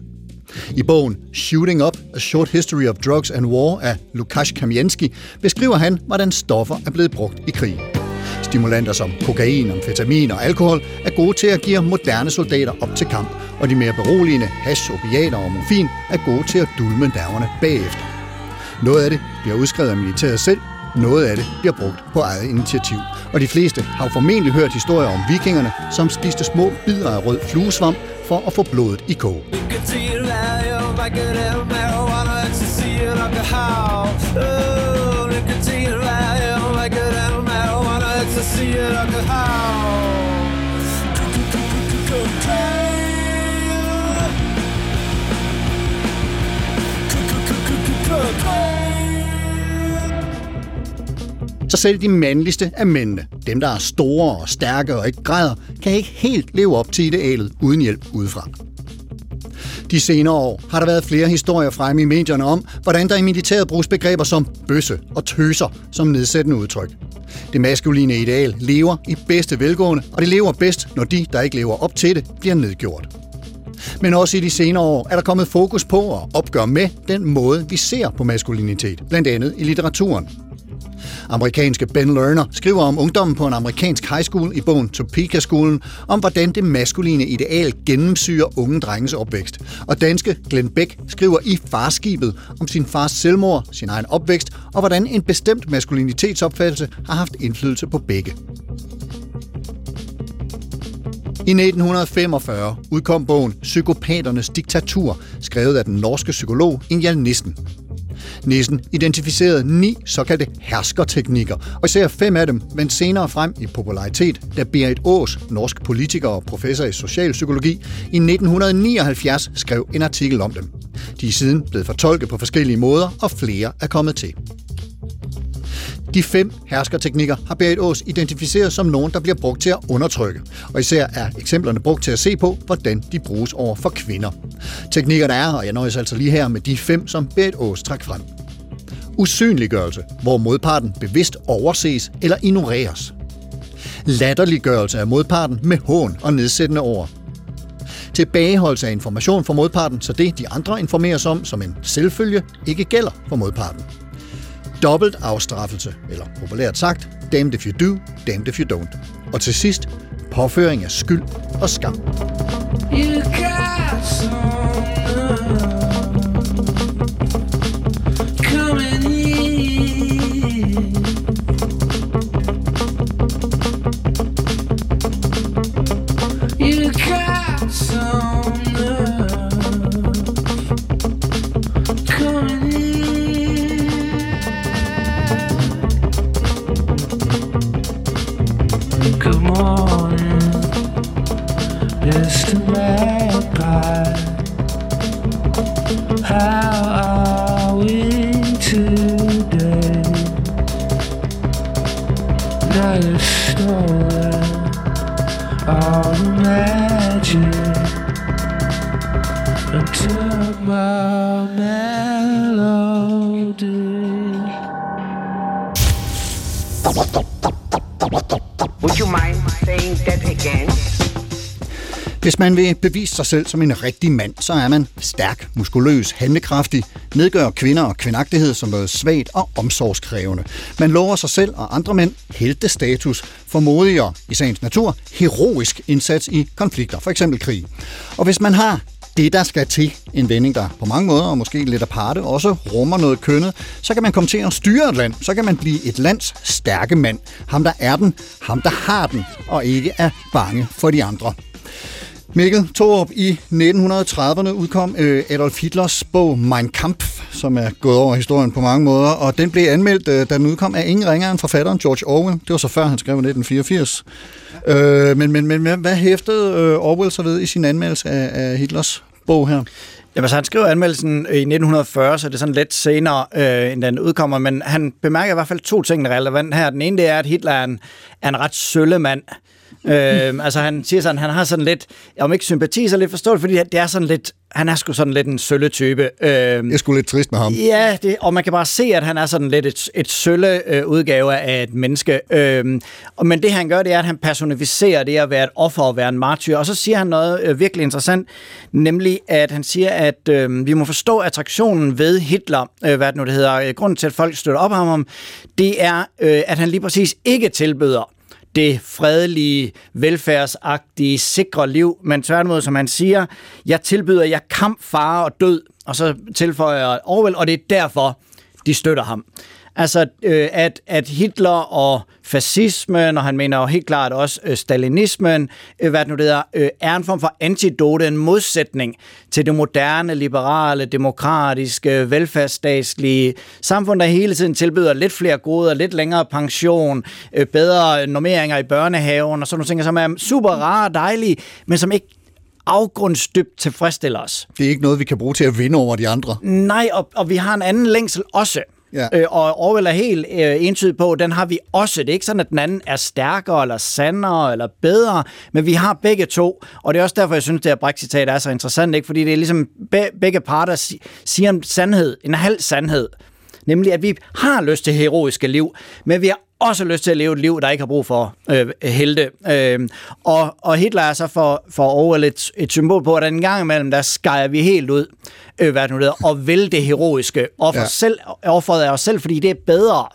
I bogen Shooting Up, A Short History of Drugs and War af Lukasz Kamienski beskriver han, hvordan stoffer er blevet brugt i krig. Stimulanter som kokain, amfetamin og alkohol er gode til at give moderne soldater op til kamp, og de mere beroligende hash, opiater og morfin er gode til at dulme nerverne bagefter. Noget af det bliver udskrevet af militæret selv, noget af det bliver brugt på eget initiativ. Og de fleste har jo formentlig hørt historier om vikingerne, som spiste små bidder af rød fluesvamp for at få blodet i kog. Så selv de mandligste af mændene, dem der er store og stærke og ikke græder, kan ikke helt leve op til idealet uden hjælp udefra. De senere år har der været flere historier fremme i medierne om, hvordan der i militæret bruges begreber som bøsse og tøser som nedsættende udtryk. Det maskuline ideal lever i bedste velgående, og det lever bedst, når de, der ikke lever op til det, bliver nedgjort. Men også i de senere år er der kommet fokus på at opgøre med den måde, vi ser på maskulinitet, blandt andet i litteraturen. Amerikanske Ben Lerner skriver om ungdommen på en amerikansk high school i bogen Topeka-skolen, om hvordan det maskuline ideal gennemsyrer unge drenges opvækst. Og danske Glenn Beck skriver i Farskibet om sin fars selvmord, sin egen opvækst, og hvordan en bestemt maskulinitetsopfattelse har haft indflydelse på begge. I 1945 udkom bogen Psykopaternes diktatur, skrevet af den norske psykolog Ingjald Nissen. Nissen identificerede ni såkaldte herskerteknikker, og især fem af dem vendte senere frem i popularitet, da Berit Aas, norsk politiker og professor i socialpsykologi, i 1979 skrev en artikel om dem. De er siden blevet fortolket på forskellige måder, og flere er kommet til. De fem herskerteknikker har Berit Aas identificeret som nogen, der bliver brugt til at undertrykke, og især er eksemplerne brugt til at se på, hvordan de bruges over for kvinder. Teknikkerne er, og jeg nøjes altså lige her med de fem, som Berit Aas træk frem. Usynliggørelse, hvor modparten bevidst overses eller ignoreres. Latterliggørelse af modparten med hån og nedsættende ord. Tilbageholdelse af information fra modparten, så det, de andre informeres om som en selvfølge, ikke gælder for modparten dobbelt afstraffelse, eller populært sagt, damned if you do, damned if you don't. Og til sidst, påføring af skyld og skam. You man vil bevise sig selv som en rigtig mand, så er man stærk, muskuløs, handlekraftig, nedgør kvinder og kvindagtighed som noget svagt og omsorgskrævende. Man lover sig selv og andre mænd heltestatus, formodigere i sagens natur, heroisk indsats i konflikter, for eksempel krig. Og hvis man har det, der skal til, en vending, der på mange måder, og måske lidt aparte, også rummer noget kønnet, så kan man komme til at styre et land. Så kan man blive et lands stærke mand. Ham, der er den, ham, der har den, og ikke er bange for de andre. Mikkel Thorup, i 1930'erne udkom øh, Adolf Hitlers bog Mein Kampf, som er gået over historien på mange måder, og den blev anmeldt, øh, da den udkom, af ingen ringere end forfatteren George Orwell. Det var så før, han skrev 1984. Øh, men, men, men hvad hæftede øh, Orwell så ved i sin anmeldelse af, af Hitlers bog her? Jamen, så han skriver anmeldelsen øh, i 1940, så det er sådan lidt senere, øh, end den udkommer, men han bemærker i hvert fald to ting, der er relevant her. Den ene, det er, at Hitler er en, er en ret sølle mand. Øh, altså han siger sådan, han har sådan lidt, om ikke sympati, så lidt forståelse, fordi det er sådan lidt, han er sgu sådan lidt en sølle type. Øh, Det er sgu lidt trist med ham. Ja, det, og man kan bare se, at han er sådan lidt et, et sølle øh, udgave af et menneske. Øhm, og, men det han gør, det er, at han personificerer det at være et offer og være en martyr. Og så siger han noget øh, virkelig interessant, nemlig at han siger, at øh, vi må forstå attraktionen ved Hitler, øh, hvad det nu det hedder, øh, grunden til, at folk støtter op ham, det er, øh, at han lige præcis ikke tilbyder det fredelige, velfærdsagtige, sikre liv, men tværtimod, som han siger, jeg tilbyder jer kamp, fare og død, og så tilføjer Orwell, og det er derfor, de støtter ham. Altså, øh, at, at Hitler og fascismen, og han mener jo helt klart også øh, stalinismen, øh, hvad det nu det hedder, øh, er en form for antidote, en modsætning til det moderne, liberale, demokratiske, velfærdsstatslige samfund, der hele tiden tilbyder lidt flere goder, lidt længere pension, øh, bedre normeringer i børnehaven, og sådan nogle ting, som er super rare og dejlige, men som ikke afgrundsdybt tilfredsstiller os. Det er ikke noget, vi kan bruge til at vinde over de andre. Nej, og, og vi har en anden længsel også. Ja. Øh, og Orwell er helt øh, entydig på, at den har vi også. Det er ikke sådan, at den anden er stærkere, eller sandere, eller bedre, men vi har begge to. Og det er også derfor, jeg synes, det her Brexit-citat er så interessant, ikke? fordi det er ligesom be- begge parter si- siger en sandhed, en halv sandhed. Nemlig, at vi har lyst til heroiske liv, men vi har også lyst til at leve et liv, der ikke har brug for øh, helte. Øh, og, og Hitler er så for, for Orwell et, et symbol på, at en gang imellem, der skærer vi helt ud, øh, hvad det nu hedder, og vil det heroiske offer ja. selv, offeret af os selv, fordi det er bedre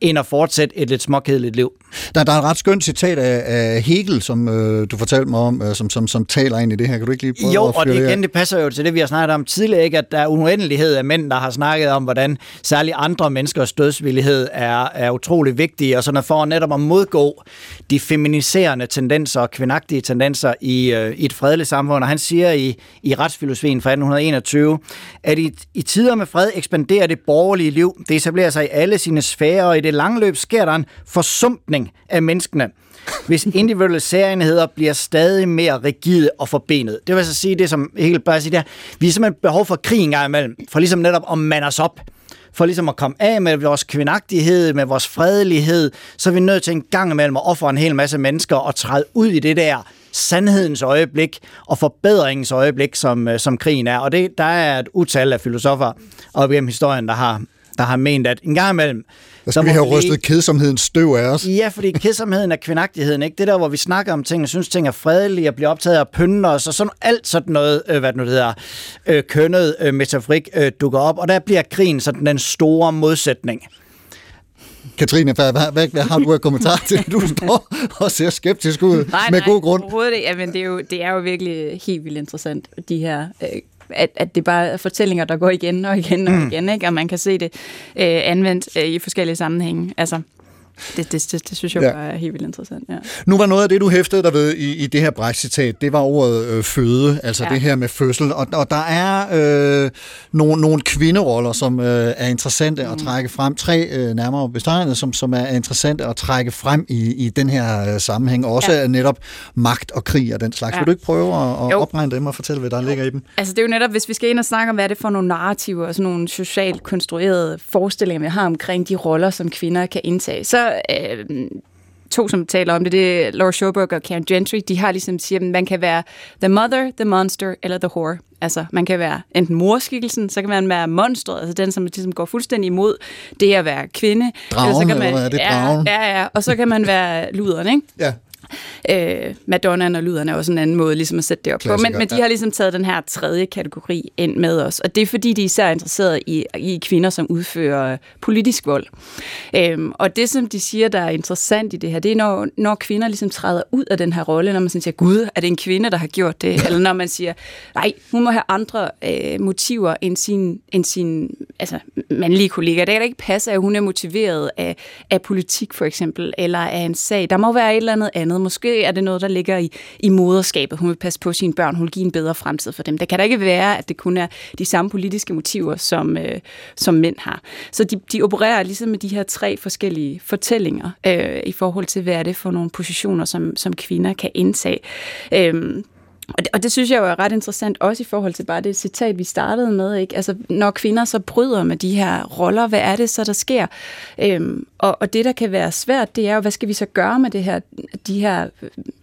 end at fortsætte et lidt småkedeligt liv. Der, der er et ret skønt citat af, af Hegel, som øh, du fortalte mig om, øh, som, som, som taler ind i det her. Kan du ikke lige prøve Jo, at og fyre det igen, det passer jo til det, vi har snakket om tidligere, ikke? at der er uendelighed af mænd, der har snakket om, hvordan særligt andre menneskers dødsvillighed er, er utrolig vigtig, og sådan for netop at modgå de feminiserende tendenser og kvindagtige tendenser i, øh, i et fredeligt samfund. Og han siger i, i retsfilosofien fra 1821, at i, i tider med fred ekspanderer det borgerlige liv. Det etablerer sig i alle sine sfærer, og i det lange løb sker der en forsumpning af menneskene hvis individuelle særenheder bliver stadig mere rigide og forbenet. Det vil altså sige, det som helt bare siger, det er, vi har simpelthen behov for krig engang imellem, for ligesom netop at mande os op, for ligesom at komme af med vores kvindagtighed, med vores fredelighed, så er vi nødt til en gang imellem at ofre en hel masse mennesker og træde ud i det der sandhedens øjeblik og forbedringens øjeblik, som, øh, som krigen er. Og det, der er et utal af filosofer op igennem historien, der har, der har ment, at en gang imellem... Der så skal vi må have lige- rystet kedsomhedens støv af os. Ja, fordi kedsomheden er kvindagtigheden, ikke? Det der, hvor vi snakker om ting, og synes, ting er fredelige, og bliver optaget af pynte os, og sådan alt sådan noget, øh, hvad det nu hedder, øh, kønnet øh, metaforik øh, dukker op, og der bliver krigen sådan den store modsætning. Katrine, hvad, hvad, hvad, hvad har du af kommentar til? Du står og ser skeptisk ud, Nej, med nej, god grund. overhovedet ikke. Jamen, det, er jo, det er jo virkelig helt vildt interessant, de her... Øh, at, at det bare er fortællinger, der går igen og igen og igen, ikke? og man kan se det øh, anvendt øh, i forskellige sammenhænge. Altså, det, det, det, det synes jeg Ja. er helt vildt interessant. Ja. Nu var noget af det, du hæftede dig ved i, i det her Brecht-citat, det var ordet øh, føde, altså ja. Det her med fødsel. Og, og der er øh, nogle, nogle kvinderoller, som øh, er interessante mm. at trække frem. Tre øh, nærmere betegnet, som, som er interessante at trække frem i, i den her øh, sammenhæng. Også ja. Netop magt og krig og den slags. Ja. Vil du ikke prøve at, at Jo. opregne dem og fortælle, hvad der ligger i dem? Altså det er jo netop, hvis vi skal ind og snakke om, hvad er det for nogle narrativer og sådan nogle socialt konstruerede forestillinger, vi har omkring de roller, som kvinder kan indtage, så øh, to, som taler om det, det er Laura Schoberg og Karen Gentry, de har ligesom siger, at man kan være the mother, the monster eller the whore. Altså, man kan være enten morskikkelsen, så kan man være monstret, altså den, som ligesom går fuldstændig imod det at være kvinde. Dragen, så kan eller man, hvad er det? ja? Ja, ja, og så kan man være luderen, ikke? Ja. Øh, Madonnaen og lyderne er også en anden måde ligesom at sætte det op på. Men, men de har ligesom taget den her tredje kategori ind med os. Og det er fordi, de især er interesseret i, i kvinder, som udfører politisk vold. Øhm, og det, som de siger, der er interessant i det her, det er, når, når kvinder ligesom træder ud af den her rolle, når man sådan siger, gud, er det en kvinde, der har gjort det? Eller når man siger, nej, hun må have andre øh, motiver end sin, end sin altså, mandlige kollega. Det kan da ikke passe, at hun er motiveret af, af politik, for eksempel, eller af en sag. Der må være et eller andet andet. Måske er det noget, der ligger i, i moderskabet. Hun vil passe på sine børn. Hun vil give en bedre fremtid for dem. Det kan da ikke være, at det kun er de samme politiske motiver, som, øh, som mænd har. Så de, de opererer ligesom med de her tre forskellige fortællinger øh, i forhold til, hvad er det for nogle positioner, som, som kvinder kan indtage. Øh, og det, og det synes jeg jo er ret interessant, også i forhold til bare det citat, vi startede med. Ikke? Altså, når kvinder så bryder med de her roller, hvad er det så, der sker? Øhm, og, og det, der kan være svært, det er jo, hvad skal vi så gøre med det her? De her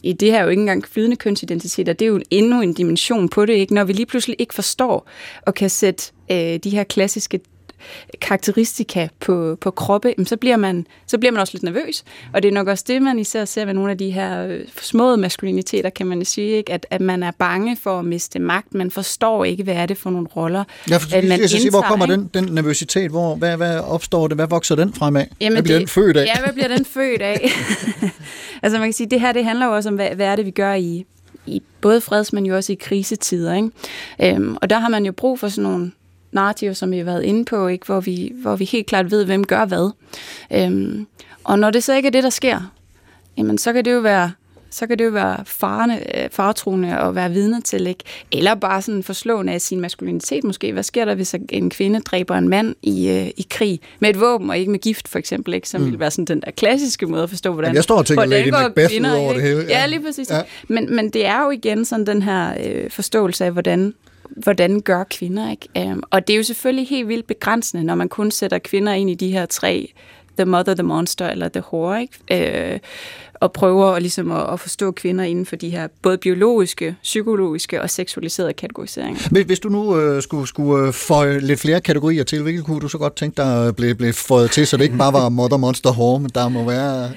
i det her er jo ikke engang flydende kønsidentiteter, det er jo endnu en dimension på det, ikke? Når vi lige pludselig ikke forstår og kan sætte øh, de her klassiske karakteristika på, på kroppe, så, bliver man, så bliver man også lidt nervøs. Og det er nok også det, man især ser med nogle af de her øh, små maskuliniteter, kan man sige, ikke? At, at man er bange for at miste magt. Man forstår ikke, hvad er det for nogle roller, Ja, for, at man jeg sige, hvor kommer den, den nervøsitet? Hvor, hvad, hvad opstår det? Hvad vokser den frem af? Jamen, hvad bliver det- den født af? Ja, hvad bliver den født af? altså man kan sige, det her det handler jo også om, hvad, hvad er det, vi gør i, i både freds, men jo også i krisetider. Ikke? Øhm, og der har man jo brug for sådan nogle narrativer, som vi har været inde på, ikke? Hvor, vi, hvor vi helt klart ved, hvem gør hvad. Øhm, og når det så ikke er det, der sker, jamen så kan det jo være så kan det jo være farne, øh, faretruende at være vidne til, ikke? Eller bare sådan forslående af sin maskulinitet måske. Hvad sker der, hvis en kvinde dræber en mand i, øh, i krig med et våben og ikke med gift, for eksempel, ikke? Som mm. ville være sådan den der klassiske måde at forstå, hvordan, Jamen, jeg står og tænker Lady Macbeth kvinder, ud over ikke? det hele, ja. Ja, lige præcis. Ja. Men, men det er jo igen sådan den her øh, forståelse af, hvordan hvordan gør kvinder, ikke? Um, og det er jo selvfølgelig helt vildt begrænsende, når man kun sætter kvinder ind i de her tre, the mother, the monster eller the whore, ikke? Uh, og prøver at, ligesom at, at forstå kvinder inden for de her både biologiske, psykologiske og seksualiserede kategoriseringer. Hvis, hvis du nu øh, skulle, skulle øh, føje lidt flere kategorier til, hvilke kunne du så godt tænke dig blev, blev føjet til, så det ikke bare var Mother Monster Whore, men der må være...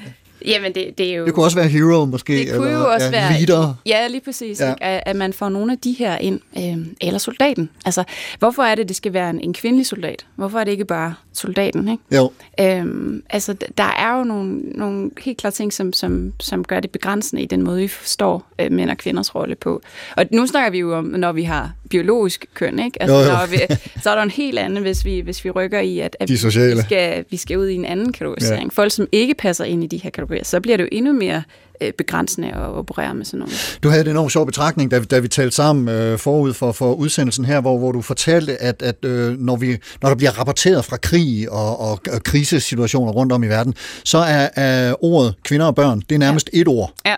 Jamen, det, det er jo... Det kunne også være Hero måske, Det kunne eller jo også ja, være... Leader. Ja, lige præcis. Ja. Ikke? At, at man får nogle af de her ind. Øh, eller soldaten. Altså, hvorfor er det, det skal være en, en kvindelig soldat? Hvorfor er det ikke bare soldaten? Ikke? Jo. Øhm, altså, der er jo nogle, nogle helt klare ting, som, som, som gør det begrænsende i den måde, vi forstår øh, mænd og kvinders rolle på. Og nu snakker vi jo om, når vi har biologisk køn, ikke? Altså, Jo, jo. Når vi, så er der en helt anden, hvis vi, hvis vi rykker i, at, at De sociale. Vi, skal, vi skal ud i en anden kategorisering. Ja. Folk, som ikke passer ind i de her kategorier, så bliver det jo endnu mere øh, begrænsende at operere med sådan nogle. Du havde en enormt sjov betragtning, da, da vi talte sammen øh, forud for, for udsendelsen her, hvor, hvor du fortalte, at, at øh, når, vi, når der bliver rapporteret fra krig og, og, og krisesituationer rundt om i verden, så er, er ordet kvinder og børn, det er nærmest ja. et ord. Ja.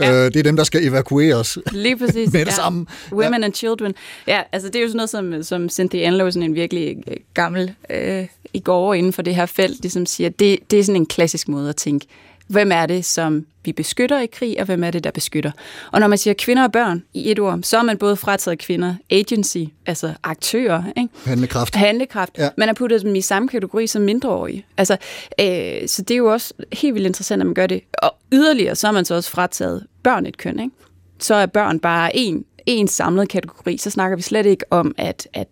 Ja. Øh, det er dem, der skal evakueres. Lige præcis. Med det samme. Women and children. Ja, altså det er jo sådan noget, som, som Cynthia Enlow, sådan en virkelig øh, gammel øh, i går inden for det her felt, ligesom siger, det, det er sådan en klassisk måde at tænke, hvem er det, som vi beskytter i krig, og hvem er det, der beskytter. Og når man siger kvinder og børn i et ord, så er man både frataget kvinder, agency, altså aktører, ikke? Handlekraft. handlekraft. Ja. Man har puttet dem i samme kategori som mindreårige. Altså, øh, så det er jo også helt vildt interessant, at man gør det. Og yderligere, så har man så også frataget børn et køn. Ikke? Så er børn bare en, en samlet kategori. Så snakker vi slet ikke om, at, at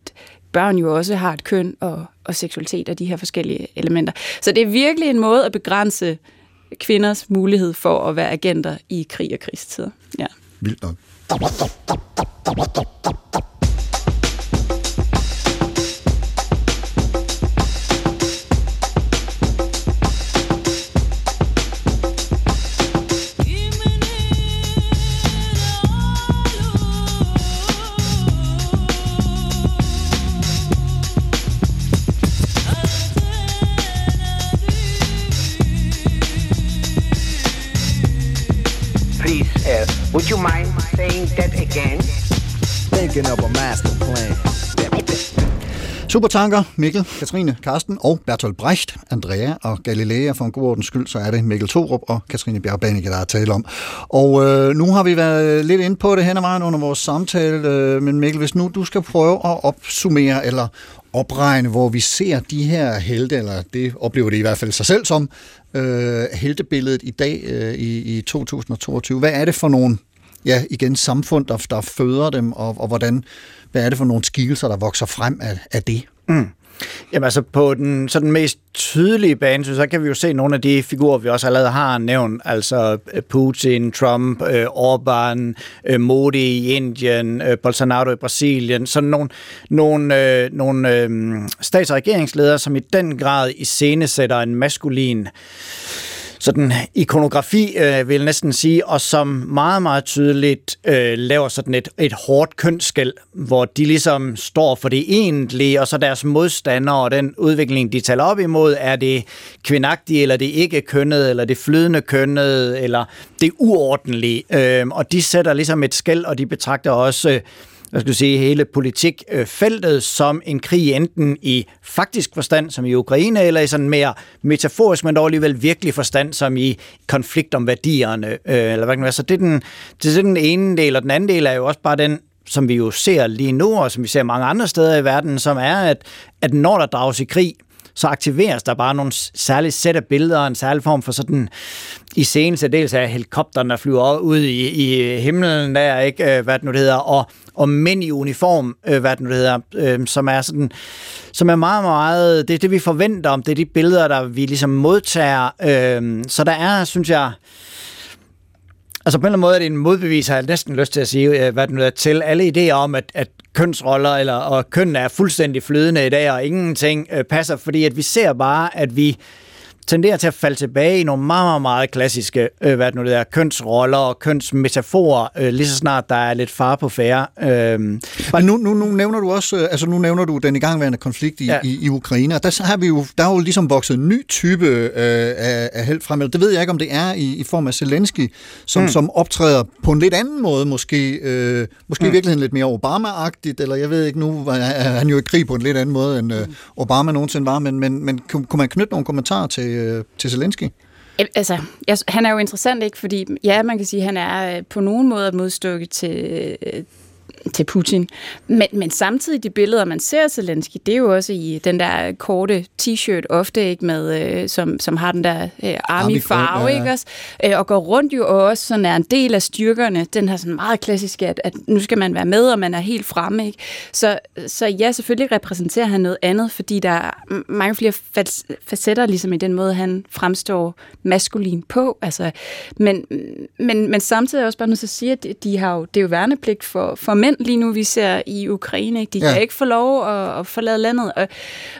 børn jo også har et køn og, og seksualitet og de her forskellige elementer. Så det er virkelig en måde at begrænse kvinders mulighed for at være agenter i krig og krigstider. Ja. Vildt nok. Would you mind saying that again? Thinking of a master plan. Supertanker, Mikkel, Katrine, Karsten og Bertolt Brecht, Andrea og Galilea. For en god ordens skyld, så er det Mikkel Thorup og Katrine Bjergbanike, der er tale om. Og øh, nu har vi været lidt inde på det hen ad vejen under vores samtale, øh, men Mikkel, hvis nu du skal prøve at opsummere eller opregne, hvor vi ser de her helte, eller det oplever det i hvert fald sig selv som, øh, heltebilledet i dag øh, i, i 2022. Hvad er det for nogle ja, igen samfund, der, der føder dem, og, og hvordan, hvad er det for nogle skikkelser, der vokser frem af, af det? Mm. Jamen altså på den sådan mest tydelige bane, så kan vi jo se nogle af de figurer, vi også allerede har nævnt, altså øh, Putin, Trump, øh, Orbán, øh, Modi i Indien, øh, Bolsonaro i Brasilien, sådan nogle, nogle, øh, nogle øh, stats- og regeringsledere, som i den grad iscenesætter en maskulin sådan ikonografi, øh, vil jeg næsten sige, og som meget, meget tydeligt øh, laver sådan et, et hårdt kønsskæld, hvor de ligesom står for det egentlige, og så deres modstandere og den udvikling, de taler op imod, er det kvindagtige, eller det ikke kønnet, eller det flydende kønnet, eller det uordentlige. Øh, og de sætter ligesom et skæld, og de betragter også... Øh, hvad skal du sige, hele politikfeltet som en krig, enten i faktisk forstand, som i Ukraine, eller i sådan mere metaforisk, men dog alligevel virkelig forstand, som i konflikt om værdierne. Øh, eller hvad kan det være. Så det er, den, det er den ene del, og den anden del er jo også bare den, som vi jo ser lige nu, og som vi ser mange andre steder i verden, som er, at, at når der drages i krig, så aktiveres der bare nogle særlige sæt af billeder, en særlig form for sådan i scenen, så dels af helikopteren, der flyver ud i, i himlen der, ikke, øh, hvad det nu det hedder, og, og mænd i uniform, øh, hvad det nu det hedder, øh, som er sådan, som er meget, meget, det er det, vi forventer om, det er de billeder, der vi ligesom modtager, øh, så der er, synes jeg, Altså på en eller anden måde er det en modbevis, har jeg næsten lyst til at sige, øh, hvad det nu er, til. Alle idéer om, at, at kønsroller eller, og køn er fuldstændig flydende i dag, og ingenting øh, passer, fordi at vi ser bare, at vi tenderer til at falde tilbage i nogle meget, meget, meget klassiske øh, hvad det nu det er, kønsroller og kønsmetaforer, øh, lige så snart der er lidt far på færre. Øh, Men nu, nu, nu nævner du også, øh, altså nu nævner du den igangværende konflikt i, Ja. i, i Ukraine, og der har vi jo, der er jo ligesom vokset en ny type øh, af, af held frem. Det ved jeg ikke, om det er i, i form af Zelensky, som, mm. som optræder på en lidt anden måde, måske, øh, måske mm. i virkeligheden lidt mere Obama-agtigt, eller jeg ved ikke, nu er han jo i krig på en lidt anden måde, end øh, Obama nogensinde var, men, men, men kunne kunne man knytte nogle kommentarer til, øh, til Zelensky? Altså, jeg, han er jo interessant, ikke? Fordi, ja, man kan sige, at han er øh, på nogen måde et modstykke til, øh, til Putin. Men, men samtidig de billeder, man ser Zelensky, det er jo også i den der korte t-shirt, ofte ikke med, øh, som, som har den der øh, army-farve, ja, ja. ikke også? Øh, og går rundt jo også sådan er en del af styrkerne. Den her sådan meget klassiske, at, at nu skal man være med, og man er helt fremme, ikke? Så, så ja, selvfølgelig repræsenterer han noget andet, fordi der er mange flere fac- facetter, ligesom i den måde, han fremstår maskulin på. Altså, men, men, men samtidig er jeg også bare nødt til at sige, at de- de har jo, det er jo værnepligt for, for mænd lige nu, vi ser i Ukraine. Ikke? De Ja. kan ikke få lov at, at forlade landet. Og,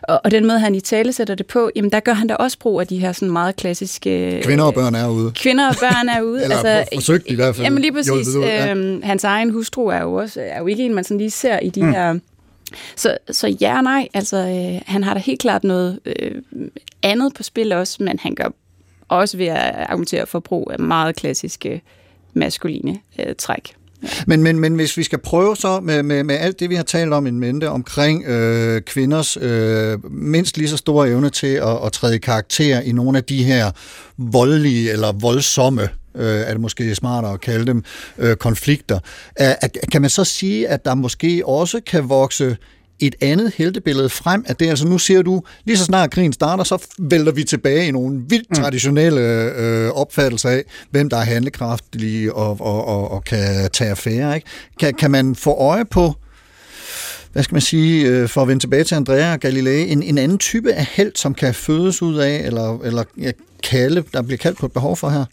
og, og den måde, han i tale sætter det på, jamen der gør han da også brug af de her sådan meget klassiske... Kvinder og børn er ude. Kvinder og børn er ude. Eller for- forsøgt i hvert fald. Jamen lige præcis. Ud, ja. Øhm, hans egen hustru er jo, også, er jo ikke en, man sådan lige ser i de mm. her... Så, så ja og nej, altså øh, han har da helt klart noget øh, andet på spil også, men han gør også ved at argumentere for brug af meget klassiske maskuline øh, træk. Men, men, men hvis vi skal prøve så med, med, med alt det, vi har talt om i mente omkring øh, kvinders øh, mindst lige så store evne til at, at træde i karakter i nogle af de her voldelige eller voldsomme øh, er det måske smartere at kalde dem, øh, konflikter. Er, er, kan man så sige, at der måske også kan vokse et andet heltebillede frem af det? Altså nu siger du, lige så snart krigen starter, så vælter vi tilbage i nogle vildt traditionelle øh, opfattelser af, hvem der er handlekraftige og, og, og, og kan tage affære. Ikke? Kan, kan man få øje på, hvad skal man sige, øh, for at vende tilbage til Andrea og Galilei, en, en anden type af held, som kan fødes ud af, eller, eller ja, kalde, der bliver kaldt på et behov for her?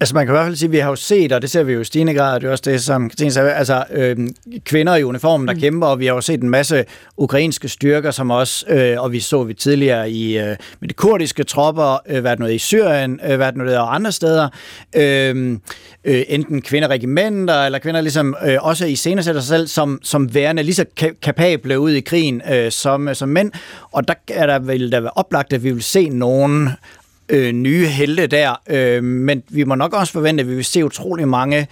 Altså man kan i hvert fald sige, at vi har jo set, og det ser vi jo i stigende grad, og det er også det, som Katrine sagde, altså øh, kvinder i uniformen, der mm. kæmper, og vi har jo set en masse ukrainske styrker, som også, øh, og vi så vi tidligere i øh, med de kurdiske tropper, øh, hvad det noget i Syrien, øh, hvad det noget og andre steder, øh, øh, enten kvinderegimenter, eller kvinder ligesom øh, også i sig selv som, som værende lige så ka- kapable ud i krigen øh, som, som mænd, og der er der vel der være oplagt, at vi vil se nogen øh, nye helte der, øh, men vi må nok også forvente, at vi vil se utrolig mange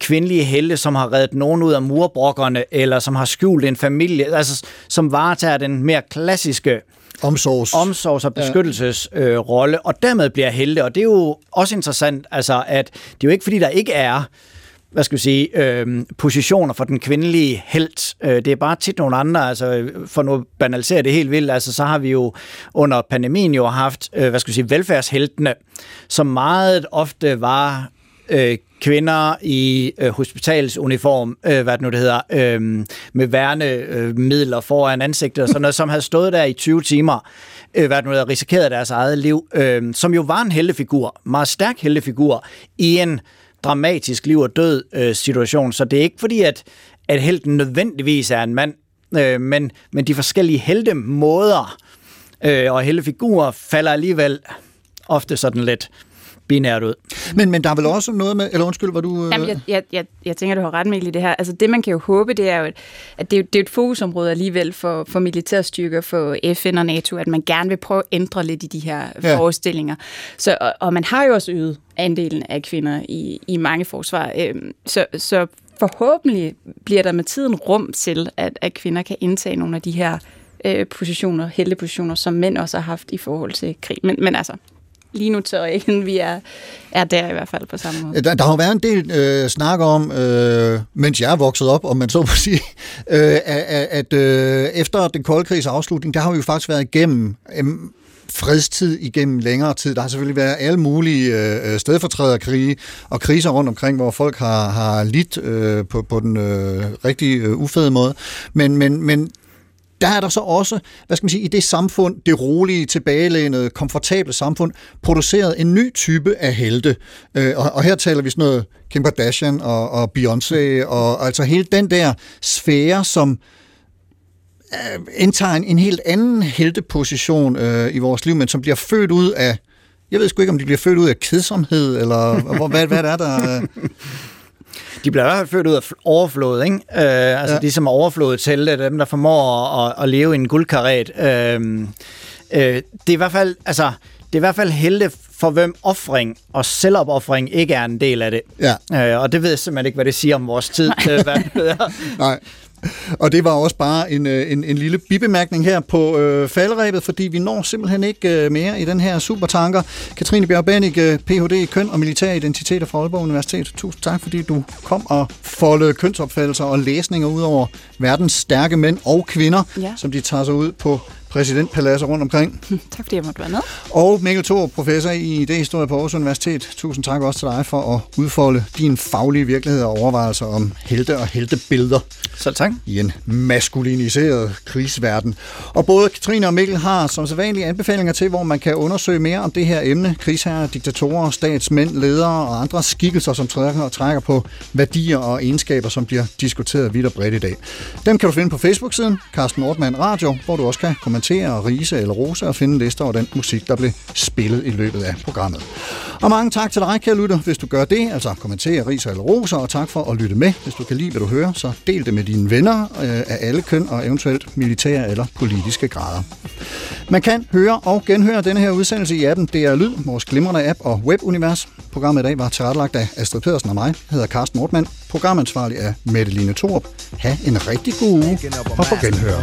kvindelige helte, som har reddet nogen ud af murbrokkerne, eller som har skjult en familie, altså som varetager den mere klassiske Omsorgs. omsorgs- og beskyttelsesrolle, øh, rolle, og dermed bliver helte. Og det er jo også interessant, altså, at det er jo ikke, fordi der ikke er hvad skal vi sige, øh, positioner for den kvindelige held. Øh, det er bare tit nogle andre, altså for nu at banalisere det helt vildt, altså så har vi jo under pandemien jo haft, øh, hvad skal vi sige, velfærdsheltene, som meget ofte var øh, kvinder i øh, hospitalsuniform, øh, hvad det nu det hedder, øhm, øh, med værnemidler øh, foran ansigtet og sådan noget, som havde stået der i 20 timer, øh, hvad det nu hedder, risikeret deres eget liv, øh, som jo var en heltefigur, meget stærk heltefigur, i en dramatisk liv og død øh, situation. Så det er ikke fordi, at, at helten nødvendigvis er en mand, øh, men, men de forskellige heltemåder øh, og heltefigurer falder alligevel ofte sådan lidt binært ud. Men, men der er vel også noget med, eller undskyld, var du... Øh... Jamen, jeg, jeg, jeg, jeg tænker, du har ret med i det her. Altså, det man kan jo håbe, det er jo, at, det, er, det er et fokusområde alligevel for, for militærstyrker, for FN og NATO, at man gerne vil prøve at ændre lidt i de her Ja. ja. forestillinger. Så, og, og man har jo også øget andelen af kvinder i, i mange forsvar. Øhm, så, så forhåbentlig bliver der med tiden rum til, at, at kvinder kan indtage nogle af de her øh, positioner, heltepositioner, som mænd også har haft i forhold til krig. Men, men altså, lige nu tør jeg ikke, vi er, er der i hvert fald på samme måde. Der, der har jo været en del øh, snak om, øh, mens jeg er vokset op, om man så må sige, øh, at, at øh, efter den kolde krigs afslutning, der har vi jo faktisk været igennem øh, fredstid igennem længere tid. Der har selvfølgelig været alle mulige øh, øh, stedfortræderkrige og kriser rundt omkring, hvor folk har, har lidt øh, på, på den øh, rigtig øh, ufede måde. Men, men, men der er der så også, hvad skal man sige, i det samfund, det rolige, tilbagelænede, komfortable samfund, produceret en ny type af helte. Øh, og, og her taler vi sådan noget Kim Kardashian og, og Beyoncé, og altså hele den der sfære, som øh, indtager en, en helt anden helteposition øh, i vores liv, men som bliver født ud af, jeg ved sgu ikke, om de bliver født ud af kedsomhed, eller hvad, hvad det er der... Øh, De bliver i hvert fald født ud af fl- overflod, ikke? Øh, altså Ja. ja. de, som er overflod til det, dem, der formår at, at, leve i en guldkaret. Øh, øh, det er i hvert fald, altså, det er i hvert fald helte for hvem offring og selvopoffring ikke er en del af det. Ja. Øh, og det ved jeg simpelthen ikke, hvad det siger om vores tid. øh, hvad det er. Nej. Og det var også bare en, øh, en, en lille bibemærkning her på øh, falderæbet, fordi vi når simpelthen ikke øh, mere i den her supertanker. Katrine Bjerg Bennig, øh, Ph.D. i køn og militær identiteter fra Aalborg Universitet. Tusind tak, fordi du kom og foldede kønsopfattelser og læsninger ud over verdens stærke mænd og kvinder, Ja. som de tager sig ud på præsidentpaladser rundt omkring. Tak fordi jeg måtte være med. Og Mikkel Thor, professor i idéhistorie på Aarhus Universitet. Tusind tak også til dig for at udfolde din faglige virkelighed og overvejelser om helte og heltebilleder Så tak. i en maskuliniseret krigsverden. Og både Katrine og Mikkel har som sædvanlige anbefalinger til, hvor man kan undersøge mere om det her emne. Krigsherrer, diktatorer, statsmænd, ledere og andre skikkelser, som trækker og trækker på værdier og egenskaber, som bliver diskuteret vidt og bredt i dag. Dem kan du finde på Facebook-siden, Carsten Nordmann Radio, hvor du også kan kommentere og rise eller rose og finde lister over den musik, der blev spillet i løbet af programmet. Og mange tak til dig, kære lytter, hvis du gør det, altså kommentere, rise eller rose, og tak for at lytte med. Hvis du kan lide, hvad du hører, så del det med dine venner øh, af alle køn og eventuelt militære eller politiske grader. Man kan høre og genhøre denne her udsendelse i appen DR Lyd, vores glimrende app og webunivers. Programmet i dag var tilrettelagt af Astrid Pedersen og mig. Jeg hedder Carsten Mortmann. Programansvarlig er Mette Line Thorup. Ha' en rigtig god uge og på master genhør.